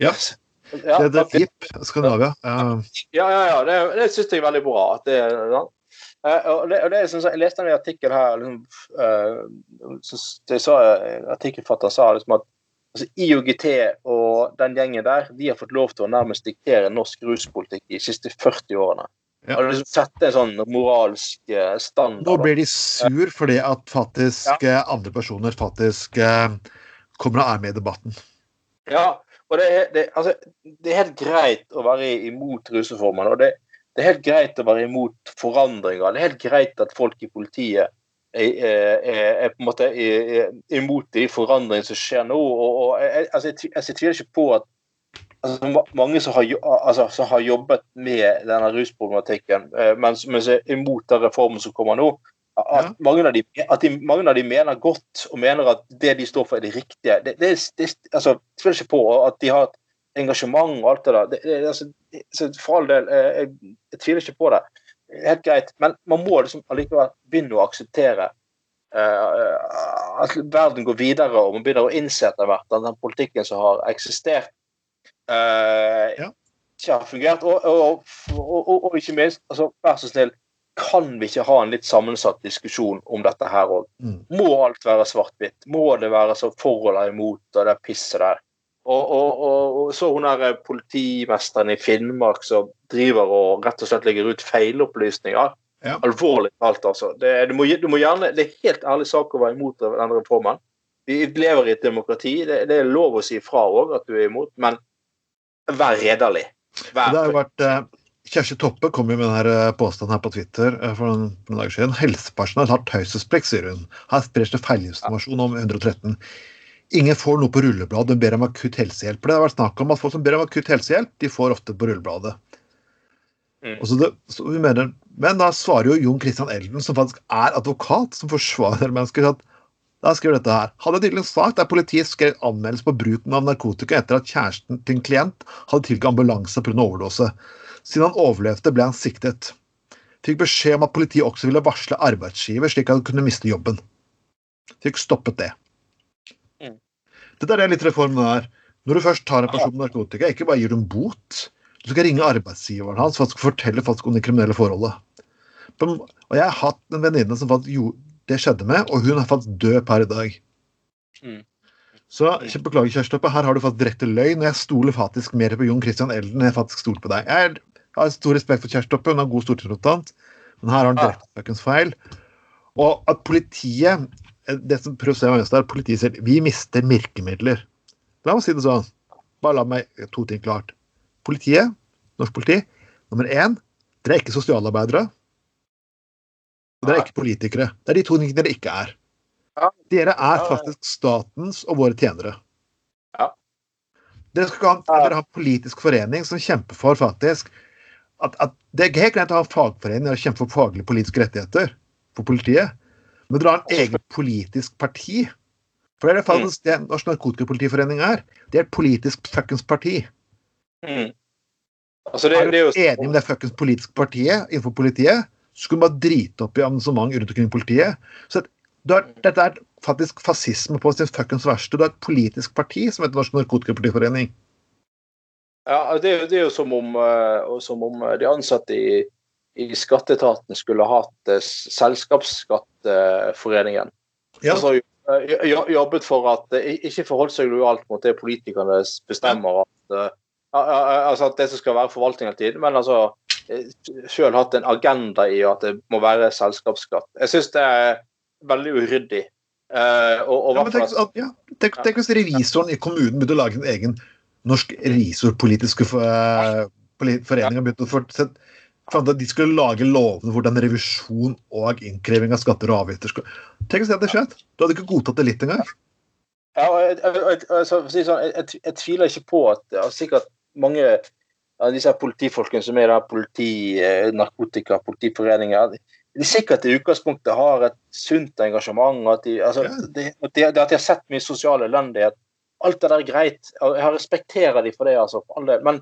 Ja. Ja, Det, det er JIP Skandinavia. Ja. Ja, ja, ja. Det, det syns jeg er veldig bra. At det, ja. Eh, og det, og det Jeg leste en artikkel her liksom, uh, så det sa Artikkelfatter sa liksom at altså, IOGT og den gjengen der de har fått lov til å nærmest diktere norsk ruspolitikk de siste 40 årene. Ja. Og liksom sette en sånn moralsk eh, standard. Nå blir de sur fordi at faktisk ja. andre personer faktisk eh, kommer og er med i debatten. Ja, og det er, det, altså, det er helt greit å være imot rusreformen. og det, det er helt greit å være imot forandringer. Det er helt greit at folk i politiet er, er, er, på en måte imot de forandringene som skjer nå. og, og jeg, altså, jeg, altså, jeg tviler ikke på at altså, mange som har, altså, som har jobbet med denne rusproblematikken, eh, men, men som er imot den reformen som kommer nå, at, Ja. mange, av de, at de, mange av de mener godt og mener at det de står for, er det riktige. Det, det, det, altså, tviler ikke på at de har et engasjement og alt det der. Det, det, altså, for all del, eh, jeg, jeg tviler ikke på det. Helt greit. Men man må liksom allikevel begynne å akseptere uh, at verden går videre og man begynner å innse etter hvert at den politikken som har eksistert, Ja. ikke har fungert. Og, og, og, og, ikke minst, altså, vær så snill, kan vi ikke ha en litt sammensatt diskusjon om dette her òg? Mm. Må alt være svart-hvitt? Må det være så for eller imot og det pisset der? Og, og, og, og så hun der politimesteren i Finnmark som driver og rett og slett legger ut feilopplysninger. Ja. Alvorlig talt, altså. Det, du, må, du må gjerne, det er helt ærlig sak å være imot den reformen. Vi lever i et demokrati. Det, det er lov å si fra òg at du er imot, men vær redelig. Vær Det har jo vært eh, Kjersti Toppe kom jo med denne påstanden her på Twitter eh, for noen, for noen dager siden. Helsepersonell har taushetsplikt, sier hun. Her spres det feilinformasjon om 113. Ingen får noe på rullebladet, de ber om akutt helsehjelp. Det har vært snakk om at folk som ber om akutt helsehjelp, de får ofte på rullebladet. Mm. Det, mener, men da svarer jo Jon Christian Elden, som faktisk er advokat, som forsvarer mennesker, at da skriver dette her. Hadde tydelig en sak der politiet skrev anmeldelse på bruken av narkotika etter at kjæresten til en klient hadde tilgitt ambulanse pga. overdose. Siden han overlevde, ble han siktet. Fikk beskjed om at politiet også ville varsle arbeidsgiver, slik at han kunne miste jobben. Fikk stoppet det. Mm. Dette er det litt reformen er. Når du først tar en person med narkotika, ikke bare gir du en bot. Du skal ringe arbeidsgiveren hans for å fortelle faktisk om det kriminelle forholdet. Og jeg har hatt en venninne som faktisk det skjedde med, og hun er faktisk død per i dag. Mm. Så beklager, Kjersti Toppe, her har du faktisk direkte løgn. og Jeg stoler faktisk mer på Jon Christian Elden enn jeg faktisk stoler på deg. Jeg har stor respekt for Kjersti Toppe, hun er god stortingsrepresentant, men her har hun Ja. direkte fuckings feil. Og at politiet det som prøver å se meg mest, er at politiet sier vi mister virkemidler. La meg si det sånn. Bare la meg to ting klart. Politiet, norsk politi, nummer én, dere er ikke sosialarbeidere. Dere er ikke politikere. Det er de to tingene dere ikke er. Ja. Dere er faktisk statens og våre tjenere. Ja. Dere skal ha, dere har en politisk forening som kjemper for faktisk at, at Det er helt greit å ha en fagforening og kjempe for faglige politiske rettigheter for politiet, men dere har en egen politisk parti. For det er det faktisk det Norsk Narkotikapolitiforening er. Det er et politisk fuckings parti. Mm. Altså, det, er det er du jo enig med det fuckings politiske partiet innenfor politiet, skulle bare drite opp i avansement rundt omkring i politiet. Så har, dette er faktisk fascisme på sin fuckings verste. Du har et politisk parti som heter Norsk Narkotikapartiforening. Ja, det, er jo- det er jo som om, eh, som om eh, de ansatte i, i skatteetaten skulle hatt eh, Selskapsskatteforeningen. Ja. Altså, jobbet for at ikke forholdt seg lojalt mot det politikerne bestemmer. At, altså at det som skal være forvaltning hele tiden, men altså sjøl hatt en agenda i at det må være selskapsskatt. Jeg syns det er veldig uryddig. Uh, og, og Ja, men tenk, at- ja, tenk, tenk hvis revisoren i kommunen begynte å lage sin egen norsk revisorpolitiske for, eh, forening og begynte å for, fant at de skulle lage lovene hvordan revisjon og innkreving av skatter og avgifter skulle Tenk hvis det hadde skjedd! Du hadde ikke godtatt det litt engang. Ja, og jeg, jeg, jeg, altså, sånn, jeg, tviler ikke på at sikkert mange disse politifolkene som er da politi, eh, narkotika, politiforeninger, de sikkert i utgangspunktet har et sunt engasjement. At de, altså, de, at de, at de har sett mye sosial elendighet. Alt det der er greit. Jeg respekterer de for det, altså. For alle. Men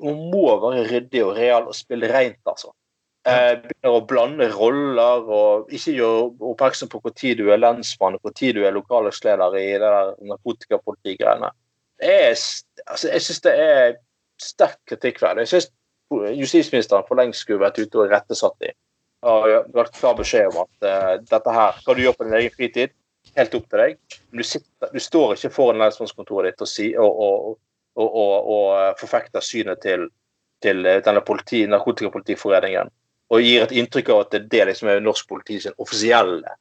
man må være ryddig og real og spille rent, altså. Eh, begynner å blande roller og ikke gjøre oppmerksom på når du er lensmann og når du er lokallagsleder i det der narkotikapolitigreiene. Det Altså, jeg syns det er sterkt kritikkverdig. Jeg syns justisministeren for lengst skulle vært ute og rettesatt dem. Har vært klar beskjed om at uh, dette her skal du gjøre på din egen fritid. Helt opp til deg. Du, sitter, du står ikke foran lensmannskontoret ditt og, si, og, og, og, og forfekter synet til, til eh, denne politi, narkotikapolitiforeningen og gir et inntrykk av at det, det liksom er norsk politi sin offisielle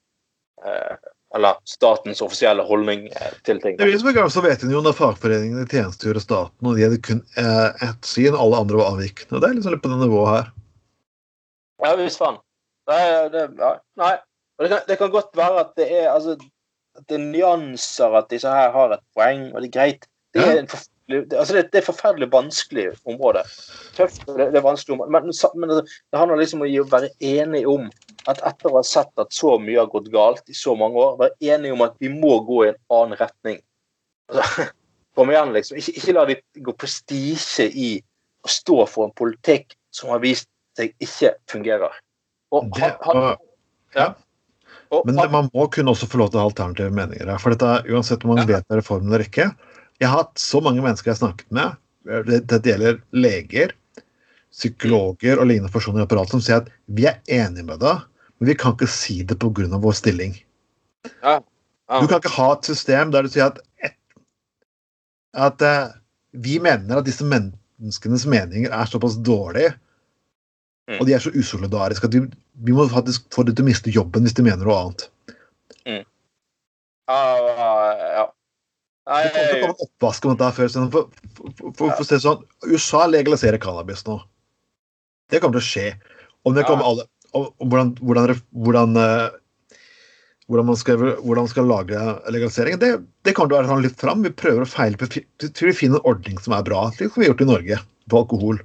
eh, Eller statens offisielle holdning eh, til ting. I vet hun jo når fagforeningene tjenestegjorde staten, og de hadde kun eh, ett syn, alle andre var avvikende. Det er liksom litt på det nivået her. Ja visst faen. Nei, det, ja, nei. Og det, kan, det kan godt være at det er altså, at det er nyanser, at disse her har et poeng, og det er greit. Det er, en forferdelig, det, altså det, det er forferdelig vanskelig område. Tøft, det, det er vanskelig område. Men, men altså, det handler liksom om å være enig om at etter å ha sett at så mye har gått galt i så mange år, være enig om at vi må gå i en annen retning. Altså, kom igjen, liksom. Ikke, ikke la de gå prestisje i å stå for en politikk som har vist seg ikke fungerer. Og Det, han, han, ja. Men det, man må kunne også få lov til å ha alternative meninger her. For dette uansett om man Ja. vet det reformen eller ikke. Jeg har hatt så mange mennesker jeg har snakket med, det- dette gjelder leger, psykologer og lignende personer i apparatet, som sier at vi er enige med deg, men vi kan ikke si det pga. vår stilling. ja, ja. Du kan ikke ha et system der du sier at, at uh, vi mener at disse menneskenes meninger er såpass dårlige, Mm. og de er så usolidariske at vi, vi må faktisk få dem til å miste jobben hvis de mener noe annet. ja, ja. Nei, kommer til å komme oppvask om dette før. For, for, for, for, å det sånn, USA legaliserer cannabis nå. Det kommer til å skje. Om det kommer alle om, om hvordan, hvordan, hvordan, eh, hvordan, man skal, hvordan man skal lage legalisering, det, det kommer til å være sånn litt fram. Vi prøver å feile på tror vi finner en ordning som er bra, slik som vi har gjort i Norge, på alkohol.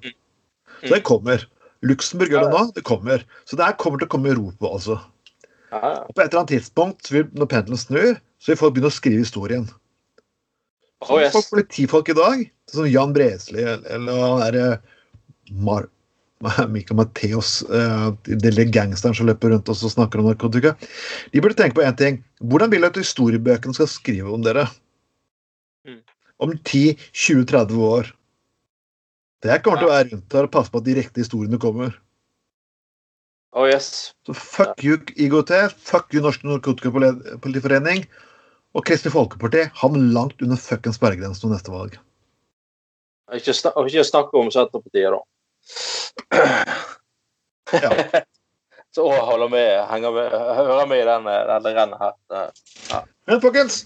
Så det kommer. Luxembourg gjør det nå. Det kommer. Så det her kommer til å komme i Europa, ja. Og på et eller annet tidspunkt, når pendelen snur, så vil folk begynne å skrive historien. Oh, yes. Folk, politifolk i dag, som Jan Bresli eller han derre Mar Mikael Mateos, eh, den lille gangsteren som løper rundt og snakker om narkotika, de burde tenke på én ting. Hvordan vil du at historiebøkene skal skrive om dere? Mm. Om 10-20-30 år. Det kommer til å være rundt her og passe på at de riktige historiene kommer. Oh, yes. Så fuck you IGT, fuck you Norsk Narkotikapolitiforening og Kristelig Folkeparti havner langt under fuckings sperregrensen ved neste valg. Ikke, snak, ikke snakke om Senterpartiet, da. Ja. Så å, holder med, henger med, hører med i den, den rennet her. Men folkens,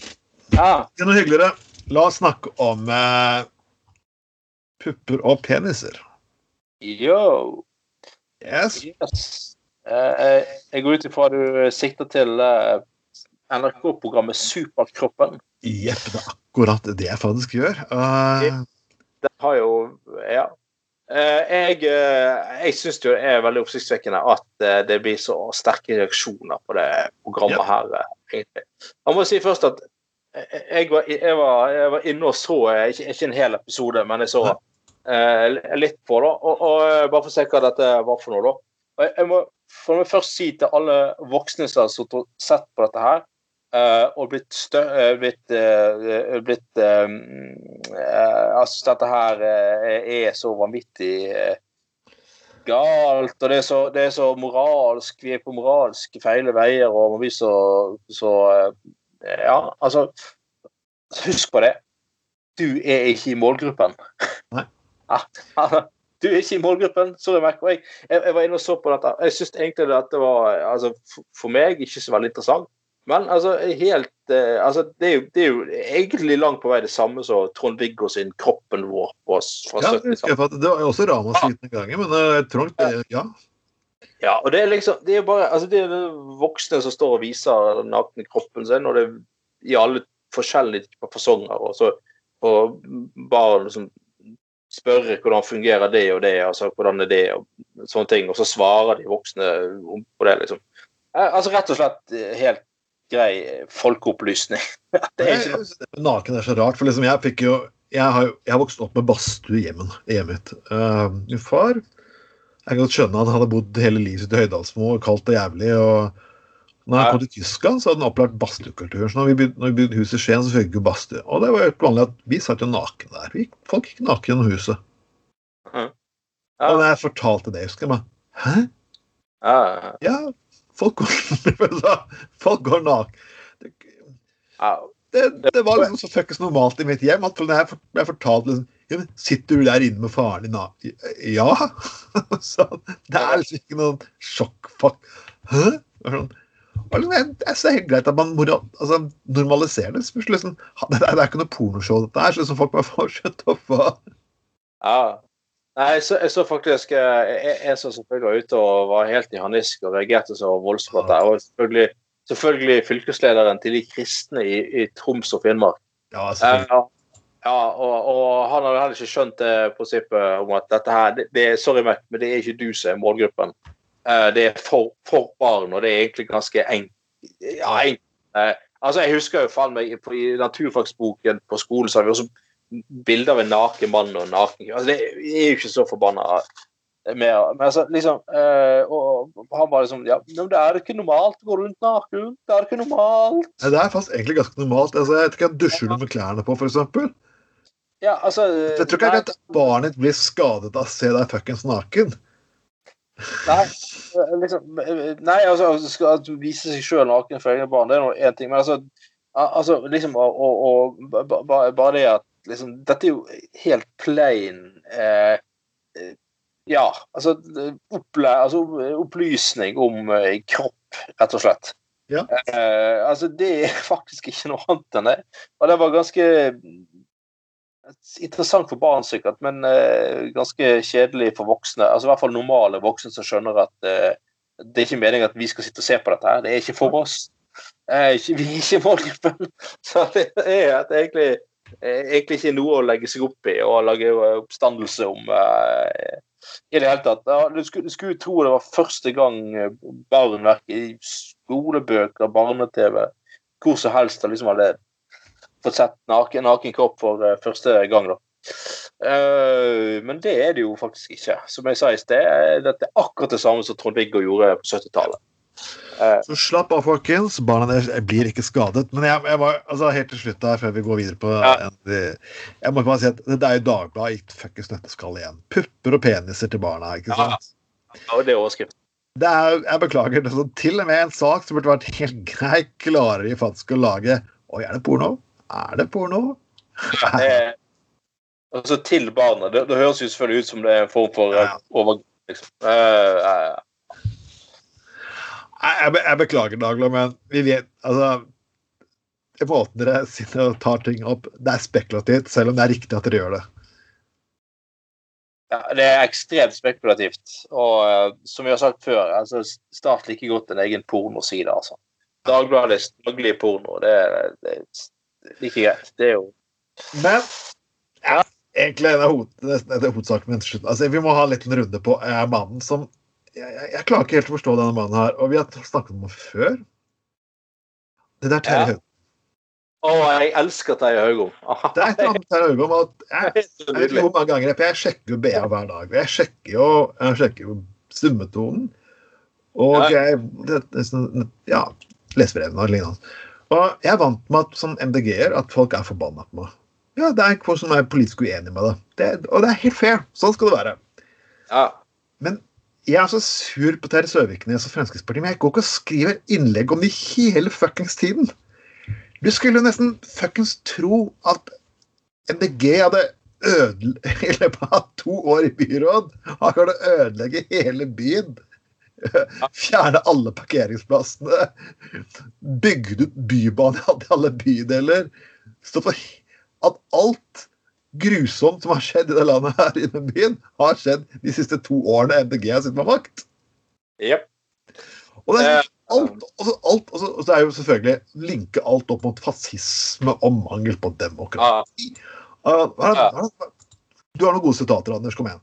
Ja, det er noe hyggeligere. La oss snakke om eh, pupper og peniser. yo. Yes. Yes. Eh, eh, jeg går ut ifra du sikter til eh, NRK-programmet Superkroppen. Jepp, det er akkurat det jeg faktisk gjør. Uh... Det har jo Ja. Eh, jeg eh, jeg syns det er veldig oppsiktsvekkende at det blir så sterke reaksjoner på det programmet Ja. her. egentlig. Jeg må si først at jeg var, jeg var, jeg var inne og så, ikke, ikke en hel episode, men jeg så eh, litt på det. Og, og bare for å se hva dette var for noe, da. Og jeg, jeg må for først si til alle voksne som har sett på dette her, og blitt stø... eh, blitt, eh, blitt eh, eh, Altså, dette her eh, er så vanvittig eh, galt, og det er, så, det er så moralsk Vi er på moralske feile veier, og vi så, så eh, Ja, altså Husk på det. Du er ikke i målgruppen. Nei. Du er ikke i målgruppen. Sorry, Mac. Jeg, jeg, jeg var inne og så på dette. Jeg syns egentlig at det var altså, for meg ikke så veldig interessant. Men altså, helt eh, altså, det, er jo, det er jo egentlig langt på vei det samme som Trond-Viggo sin 'Kroppen vår' på, fra ja, det, 70-tallet. husker jeg for at det var jo også ramaskrik den gangen, men Trond jeg det Ja. Ja, og det er liksom Det er bare altså det er voksne som står og viser den nakne kroppen sin, og det er i alle forskjellige typer fasonger. Og så og barn som spørre hvordan fungerer det og det, altså hvordan er det, og sånne ting. Og så svarer de voksne på det, liksom. Eh, Altså rett og slett eh, helt grei folkeopplysning. det er ikke noe Naken er så rart, for liksom jeg fikk jo Jeg har, jeg har vokst opp med badstue i hjemmet mitt. Uh, min far Jeg kan godt skjønne han hadde bodd hele livet sitt i Høydalsmo, kaldt og jævlig. og når han kom til Tyskland, så hadde han opplært badstuekulturen. Så når vi bygde, bygde hus i Skien, så fikk vi badstue. Og det var helt vanlig at vi satt jo naken der. Vi, folk gikk naken gjennom huset. Ja. Og da jeg fortalte det, husker jeg meg Hæ? Ja, folk går, folk går naken. Det, det, det var liksom så fuckings normalt i mitt hjem at jeg, jeg fortalte liksom ja, men Sitter du der inne med faren din? da?» Ja. Så det er liksom ikke noen sjokk. Hæ? Sånn, liksom, jeg, jeg ser helt greit at man altså, normaliserer det. Liksom, det, er, det er ikke noe pornoshow, dette her. Så liksom folk bare får skjønt opp hva Ja. Nei, jeg så, jeg så faktisk jeg, jeg en som selvfølgelig var ute og var helt i harnisk og reagerte så voldsomt der. Og selvfølgelig, selvfølgelig fylkeslederen til de kristne i, i Troms og Finnmark. Ja, Eh, selvfølgelig. ja, ja og, og han hadde heller ikke skjønt det prinsippet om at dette her det, det Sorry, Mac, men det er ikke du som er målgruppen. Eh, det er for, for barn, og det er egentlig ganske enkelt. Ja, enk- eh, altså, jeg husker jo faen meg på, i naturfagsboken på skolen så har vi også bilder av en naken mann og en naken altså, Det er jo ikke så forbanna mer. Men altså, liksom øh, og, og han var liksom Ja, men det er ikke normalt å gå rundt naken. Det er ikke normalt. Nei, Det er faktisk egentlig ganske normalt. Altså, jeg vet ikke, Dusjer du med klærne på, f.eks.? Ja, altså Jeg tror ikke at barnet ditt blir skadet av å se deg fuckings naken. Nei, liksom, nei altså skal at du vise seg sjøl naken for egne barn, det er nå én ting. Men altså, altså liksom og, og, og ba- ba- Bare det at liksom Dette er jo helt plain eh, eh, Ja, altså, opple altså opplysning om eh, kropp, rett og slett. Ja. Eh, altså, det er faktisk ikke noe annet enn det. Og det var ganske interessant for barn, sikkert, men eh, ganske kjedelig for voksne. Altså i hvert fall normale voksne som skjønner at eh, det er ikke meningen at vi skal sitte og se på dette. her. Det er ikke for oss. Eh, vi er ikke målgruppen. Så det er egentlig, egentlig ikke noe å legge seg opp i og lage eh, oppstandelse om. Eh, I det hele tatt. Du, skulle, du skulle tro det var første gang eh, barn i skolebøker, barne-TV, hvor som helst har liksom hadde fått sett naken, naken kropp for eh, første gang. da. Uh, men det er det jo faktisk ikke. Som jeg sa i sted, er akkurat det samme som Trond-Viggo gjorde på 70-tallet. Eh, Så slapp av, folkens. Barna deres blir ikke skadet. Men jeg, jeg var, altså helt til slutt her, før vi går videre på Ja. Jeg må bare si at det er jo Dagbladet i fuckings nøtteskall igjen. Pupper og peniser til barna. ikke Ja. sant? det er overskrift. Det er, jeg beklager. Det er sånn, til og med en sak som burde vært helt grei, klarer de faktisk å lage. Oi, er det porno? Er det porno? Eh, altså til barna. Det, det høres jo selvfølgelig ut som det er en form for Ja, eh, ja. overgrep. Liksom. Eh, eh, Jeg, be- jeg beklager, Daglo, men vi vet altså Måten dere sitter og tar ting opp, det er spekulativt, selv om det er riktig at dere gjør det. ja, det er ekstremt spekulativt. Og uh, som vi har sagt før, altså, start like godt en egen pornoside. altså. Dagbladets daglige porno, det er, det er like greit. Det er jo Men ja, egentlig er det hovedsaken min til slutt. Altså, vi må ha en liten runde på er mannen som jeg, jeg, jeg klarer ikke helt å forstå denne mannen her, og vi har snakket om det før. Det der Terje Ja. Haugom. Å, jeg elsker Terje Haugom. Det er et eller annet med Terje Haugom at jeg, jeg vet hvor mange ganger jeg, for jeg sjekker jo BA hver dag. Jeg sjekker jo, jeg sjekker jo summetonen. Og Ja. jeg det, sånn- ja, lesebrevene og lignende. Og jeg er vant med at som MDG-er at folk er forbanna på meg. Ja, det er folk som er politisk uenige med det. det. Og det er helt fair. Sånn skal det være. Ja. Men jeg er så sur på Terje Søviknes og Fremskrittspartiet, men jeg går ikke og skriver innlegg om de hele fuckings tiden. Du skulle jo nesten fuckings tro at MDG hadde ødele... I løpet av to år i byråd har klart å ødelegge hele byen. Fjerne alle parkeringsplassene. Bygd ut bybane i alle bydeler. Stå for at alt grusomt som har skjedd i det landet her i den byen, har skjedd de siste to årene MDG har sittet med makt. Jep. Og det er Eh, alt, altså, alt altså, så er jo selvfølgelig linke alt opp mot fascisme og mangel på demokrati. Uh, er er det- du har noen gode sitater, Anders. Kom igjen.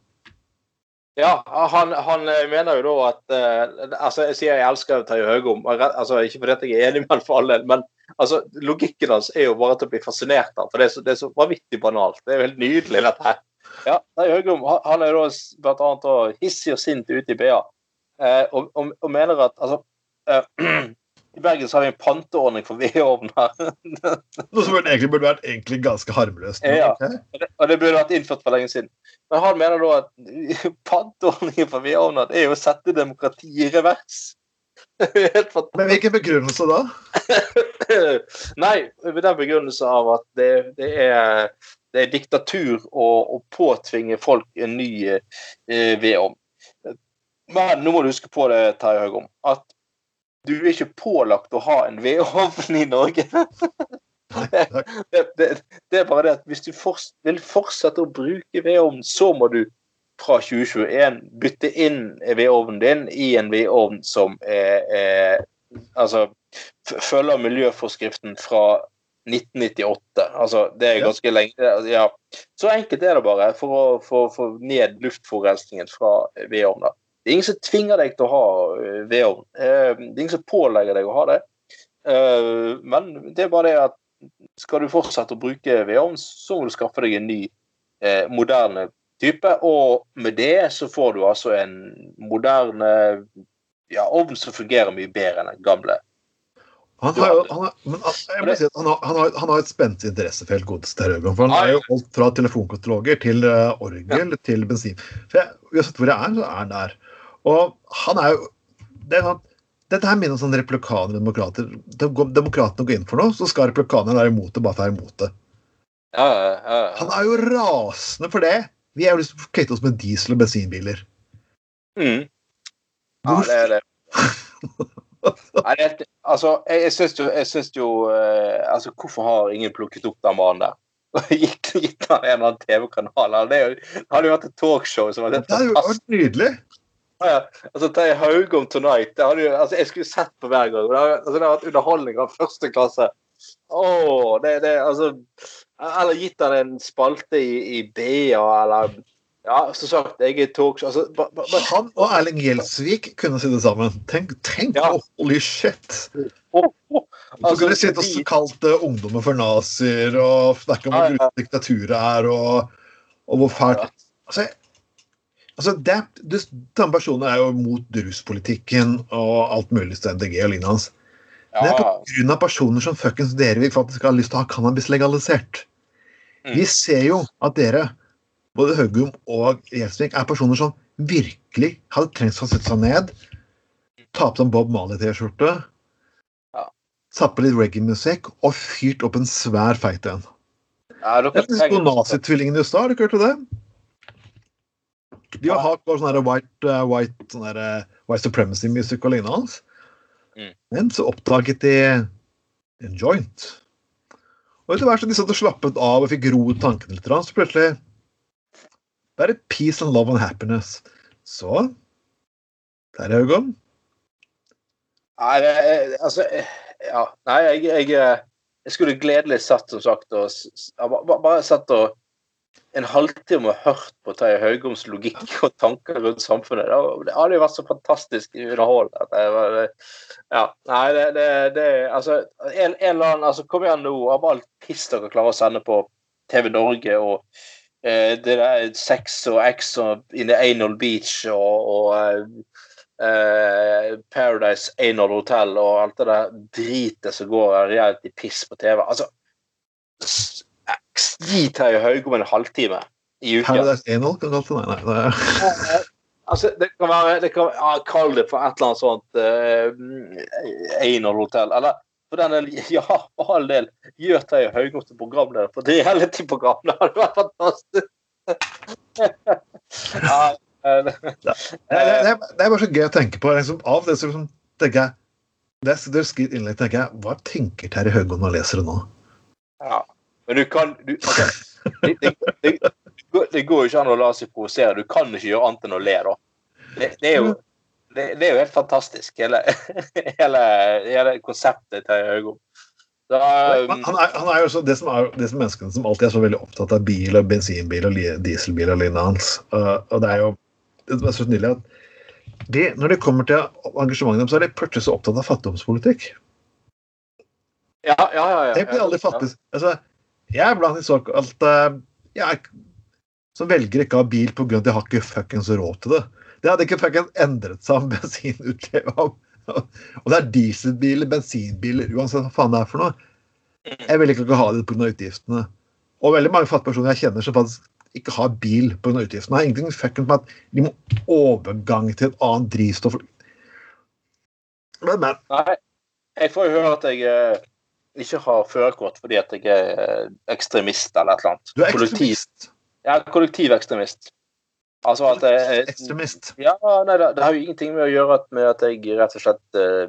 Ja, han, han eh, mener jo da at eh, altså Jeg sier jeg elsker Terje Høgom, altså Ikke fordi jeg er enig med ham for all del, men altså, logikken hans er jo bare til å bli fascinert av. For det er, så, det er så vanvittig banalt. Det er jo helt nydelig, dette her. Ja, Høgrom han- han er jo blant annet hissig og sint ute i BA, eh, og, og, og mener at altså eh, I Bergen så har vi en panteordning for vedovner. Noe som egentlig burde vært egentlig ganske harmløst. men Ja. okay? Og det- Og det burde vært innført for lenge siden. Men han mener da at panteordningen for vedovner er jo å sette demokratiet i revers. Men hvilken begrunnelse da? Nei, med den begrunnelse av at det, det, er, det er diktatur å, å påtvinge folk en ny eh, vedovn. Men nå må du huske på det, Terje Haugom, at du er ikke pålagt å ha en vedovn i Norge. det, det, det er bare det at hvis du forts vil fortsette å bruke vedovn, så må du fra 2021 bytte inn vedovnen din i en vedovn som er, er altså følger miljøforskriften fra 1998. Altså, det er Ja. ganske lenge ja. Så enkelt er det bare for å få ned luftforurensningen fra vedovner. Det er ingen som tvinger deg til å ha eh, vedovn. Eh, Det er ingen som pålegger deg å ha det. Eh, Men det er bare det at skal du fortsette å bruke vedovn, så må du skaffe deg en ny, moderne type. Og med det så får du altså en moderne ja, ovn som fungerer mye bedre enn den gamle. Han har, han, har, jeg må si at han, har, han, har, han har et spent interessefelt, godeste Rødgård. For han er jo alt fra telefonkataloger til uh, orgel ja. til bensin. For jeg, Uansett hvor jeg er, så er han der. Og han er jo det er sånn, Dette her minner om sånn replikaner og demokrater. Demokratene går inn for noe, så skal replikanerne være imot det bare for å være imot det. Ja, ja, han er jo rasende for det. Vi er jo liksom kvitte oss med diesel- og bensinbiler. Mm. Ja, det er det. Nei, det, altså, jeg, jeg syns jo, jeg synes jo eh, altså, Hvorfor har ingen plukket opp den mannen der? gitt, gitt han en eller annen TV-kanal? Det, det, hadde jo vært et talkshow som hadde Det hadde jo vært nydelig. Ja, altså, ta Haugom Tonight det hadde jo, altså, Jeg skulle sett på hver gang. Det hadde, altså, det hadde vært underholdning av første klasse. Åh, det, det, altså Eller gitt han en spalte i, i BA, eller ja, som sagt, jeg er talkshow altså, ba, ba, ba. Han og Erling Gjelsvik kunne sitte sammen. Tenk, tenk ja. holy shit! Oh, oh. Altså, så kunne de sitte og kalt ungdommer for nazier og snakke om hvor ja, ja. diktaturet er, og, og hvor fælt Altså, altså det, det, den personen er jo mot ruspolitikken og alt mulig til MDG og lignende hans. Det er pga. personer som fuckings dere vil faktisk ha lyst til å ha cannabis legalisert. Mm. Vi ser jo at dere både Høgum og Gjelsvik er personer som virkelig hadde trengt å sette seg ned, ta på seg en Bob Marley-T-skjorte, ja. satt på litt reggae-musikk og fyrt opp en svær feit en. Ja, dere Nazitvillingene i stad, har du ikke hørt det? De har hatt sånn white, uh, white, sånn uh, white supremacy-musikk og lignende. Mm. Men så oppdaget de en joint. Og etter hvert som de satt og slappet av og fikk roet tankene litt, så plutselig bare peace and love and happiness. Så Der er Haugan. Nei, altså Ja. Nei, jeg, jeg, jeg skulle gledelig satt, som sagt, og bare satt og en halvtime og hørt på Terje Haugoms logikk og tanker rundt samfunnet. Det hadde jo vært så fantastisk underholdende. Ja, nei, det, det, det Altså, en, en eller annen altså, Kom igjen nå, av alt piss dere klarer å sende på TV Norge og Eh, det der sex og X og in the Anal Beach og, og eh, Paradise Anal Hotel og alt det der dritet som går reality-piss på TV. Altså Gi Terje Haugom en halvtime i uka. Paradise Anal kan kalle det? Nei, nei. Altså, det kan være det kan, ja, Kall det for et eller annet sånt uh, Anal-hotell. Eller for den del, ja, for all del, gjør Terje Haugom til programleder for reality-program. Det hadde vært fantastisk. ja, det, det, det, det, er bare så gøy å tenke på. Liksom, av det så liksom, tenker jeg det, det innlegg, tenker jeg, Hva tenker Terje Haugård når han leser det nå? Ja, men du kan du, altså, det, det, går jo ikke an å la seg provosere. Du kan ikke gjøre annet enn å le, da. Det, er jo det, det, er jo helt fantastisk, hele, hele, hele konseptet til Høgo. Um, han, er, han er jo også det som er disse menneskene som alltid er så veldig opptatt av bil og bensinbil og dieselbil og lignende hans. Uh, og det er jo det er så nydelig at de, når det kommer til engasjementet deres, så er de plutselig så opptatt av fattigdomspolitikk. Ja, ja, ja. ja, jeg blir aldri fattig. Altså, jeg er blant de såkalte uh, jeg, som velger ikke å ha bil pga. at de har ikke fuckings råd til det. Det hadde ikke fuckings endret seg om bensinutløpet Og det er dieselbiler, bensinbiler, uansett hva faen det er for noe. Jeg vil ikke ha det pga. utgiftene. Og veldig mange fattige personer jeg kjenner som faktisk ikke har bil pga. utgiftene. har ingenting fuckings med at de må overgang til et annet drivstoff. Men, men. Nei, jeg får jo høre at jeg eh, ikke har førerkort fordi at jeg er eh, ekstremist eller et eller annet. Du er ekstremist? Kollektiv, ja, kollektivekstremist. Altså at jeg, Ekstremist? Ja, nei, det, det, har jo ingenting med å gjøre med at jeg rett og slett uh,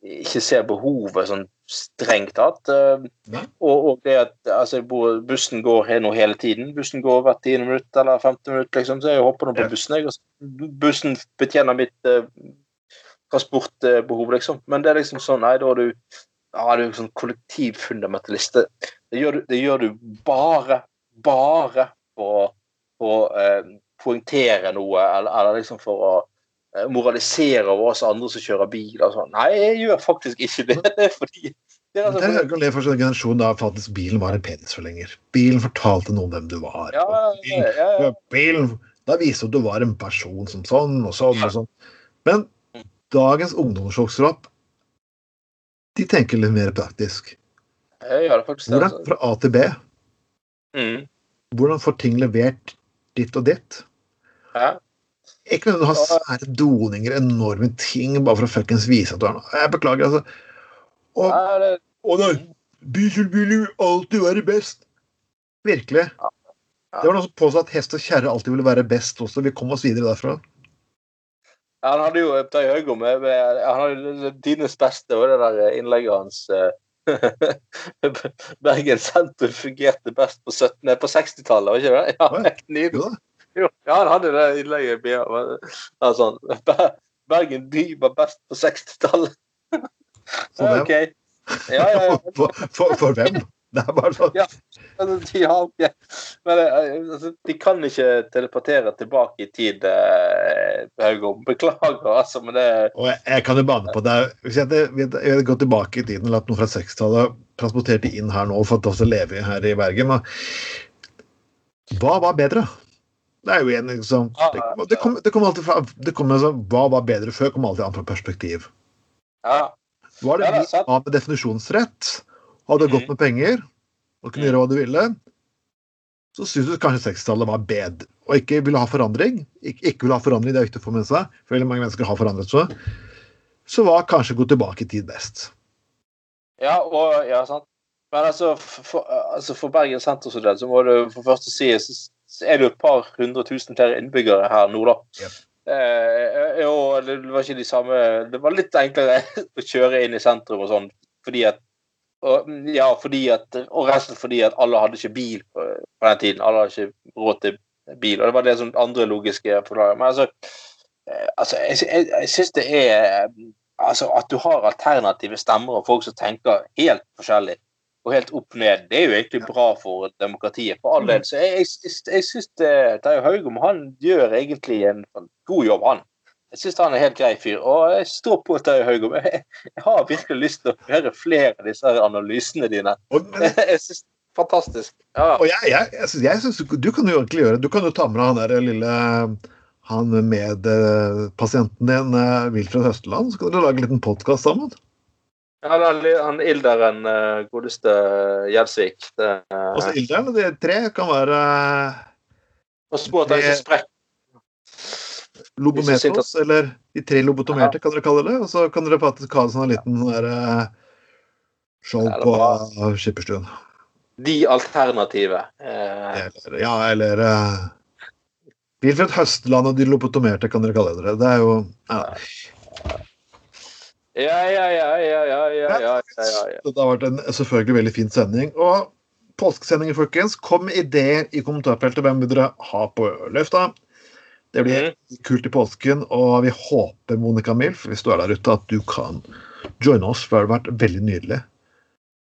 ikke ser behovet sånn strengt tatt. Uh, og, og, det at altså, bussen går nå hele tiden. Bussen går hvert tiende minutt eller 15 minutt, liksom, så jeg hopper nå på bussen. Jeg, og bussen betjener mitt uh, transportbehov, liksom. Men det er liksom sånn Nei, da er du ja, du er sånn kollektivfundamentalist. Det, gjør du, det gjør du bare, bare for å eh, poengtere noe, eller, eller, liksom for å eh, moralisere over oss andre som kjører bil. og sånn. Nei, jeg gjør faktisk ikke det. Det fordi Det er altså, hører jeg for generasjon da faktisk bilen var en penisforlenger. Bilen fortalte noe om hvem du var. ja, Bilen, ja, ja. bilen, da viste du at du var en person som sånn og sånn og sånn. Men dagens ungdomsvokser opp, de tenker litt mer praktisk. Jeg gjør det faktisk det. Hvordan Altså. fra A til B? Mm. Hvordan får ting levert ditt og ditt? Ja. Ikke nødvendigvis ha svære doninger, enorme ting, bare for å fuckings vise at du er noe. Jeg beklager, altså. Og, Ja, det, å nei, dieselbiler vil alltid være best. Virkelig. Det var noen som påstod at hest og kjerre alltid ville være best også. Vi kom oss videre derfra. Han hadde jo Terje Høygaard med, med Han hadde tidenes beste, var det der innlegget hans eh, Bergen sentrum fungerte best på 17, på 60-tallet, var ikke det? Ja, helt nydelig. Jo ja, han hadde det innlegget. Ja, sånn. Bergen by var best på 60-tallet. For hvem? Okay. Ja, ja, ja. For, for, for hvem? Det er bare sånn. Ja. Altså, har ikke, men, eh, altså, de kan ikke teleportere tilbake i tid, eh, Haugom. Beklager, altså, men det Og jeg, jeg kan jo bane på det. Hvis jeg hadde, jeg hadde gått tilbake i tiden og latt noen fra 60-tallet transportert de inn her nå for at også lever her i Bergen. Hva var bedre? Det er jo en liksom Det, det kommer kom alltid fra kommer sånn, Hva var bedre før? kommer alltid an fra perspektiv. Ja. Var det Ja, vi av med definisjonsrett, hadde mm. gått med penger og kunne mm. gjøre hva du ville, så syntes du kanskje 60-tallet var bedre. Og ikke ville ha forandring. Ikke, ikke ville ha forandring, det er viktig å få med seg, for veldig mange mennesker har forandret seg. Så var kanskje gå tilbake i tid best. Ja, og, ja, sant. Men altså, for, altså, for Bergen sentrum så, så må du for første si så så er det jo et par hundre tusen flere innbyggere her nå, da. Yep. Eh, og det var ikke de samme Det var litt enklere å kjøre inn i sentrum og sånn fordi at og, Ja, at Og resten fordi at alle hadde ikke bil på, på den tiden. Alle hadde ikke råd til bil. Og det var det som andre logiske forklaringer. Men altså, eh, altså jeg, jeg, jeg syns det er altså At du har alternative stemmer og folk som tenker helt forskjellig og helt opp ned, det er jo egentlig bra for demokratiet, for all del. Så jeg, jeg, jeg syns Terje Haugom han gjør egentlig en god jobb, han. Jeg syns han er en helt grei fyr. Og jeg står på Terje Haugom. Jeg, jeg har virkelig lyst til å høre flere av disse analysene dine. Jeg synes Fantastisk. Ja. og jeg, jeg, jeg, synes- jeg synes du, kan jo egentlig gjøre Du kan jo ta med deg han der lille han medpasienten din, eh, Wilfred Høsteland, så kan dere lage en liten podkast sammen. Ja, han, han Ilderen, eh, godeste Gjelsvik. Det, eh, Altså Ilderen, de tre kan være og spå at han ikke sprekker. Lobometos, eller de tre lobotomerte, ja. kan dere kalle det. Og så kan dere faktisk ha en sånn liten der, eh, show på skipperstuen. De alternative. Eh. Eller, ja, eller eh, Bil fra et høstland og de lobotomerte, kan dere kalle det. Det er jo ja. Ja, ja, ja, ja, ja, ja, ja, ja, Dette har vært en selvfølgelig veldig fin sending. Og påskesendingen, folkens. Kom med ideer i kommentarfeltet. Hvem vil dere ha på løfta? Det blir kult i påsken, og vi håper, Monica Milf, hvis du er der ute, at du kan joine oss, for det har vært veldig nydelig.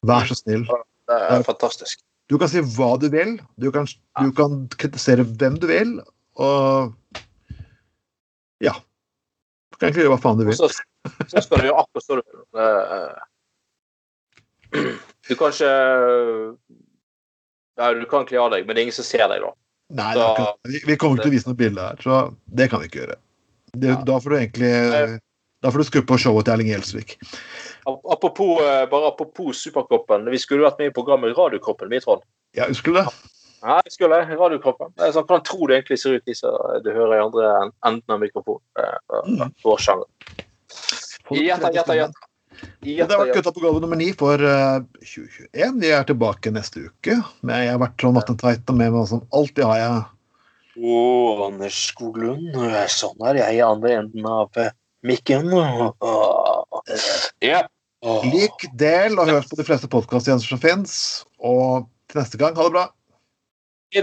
Vær så snill. Det er fantastisk. Du kan si hva du vil. Du kan, du kan kritisere hvem du vil, og Ja. Du kan egentlig gjøre hva faen du vil. så, så skal du gjøre akkurat som du vil. Du kan ikke Ja, du kan kle av deg, men det er ingen som ser deg, da. Nei, det er vi, vi kommer ikke til å vise noe bilde her, så det kan vi ikke gjøre. Det, Ja. Da får du egentlig Da får du skru på showet til Erling Gjelsvik. Apropos, eh, bare apropos Superkroppen. Vi skulle vært med i programmet Radiokroppen, vi, Trond. Ja, husker du det? Ja, jeg skulle Radiokroppen. Så sånn, Hvordan tror du egentlig ser ut, de som du hører i andre en- enden av mikrofonen? Eh, Mm. Vår sjanger. Gjetta, gjetta, gjetta. Det var Gutta på gulvet nummer ni for eh, 2021. Vi er tilbake neste uke. Men jeg har vært Trond Vatne Tveit, og med meg som alltid har jeg Å, Anders Skoglund. Sånn er jeg i andre enden av eh, mikken. Ja. Lik del og hør på de fleste podkasttjenester som fins. Og til neste gang, ha det bra. Hei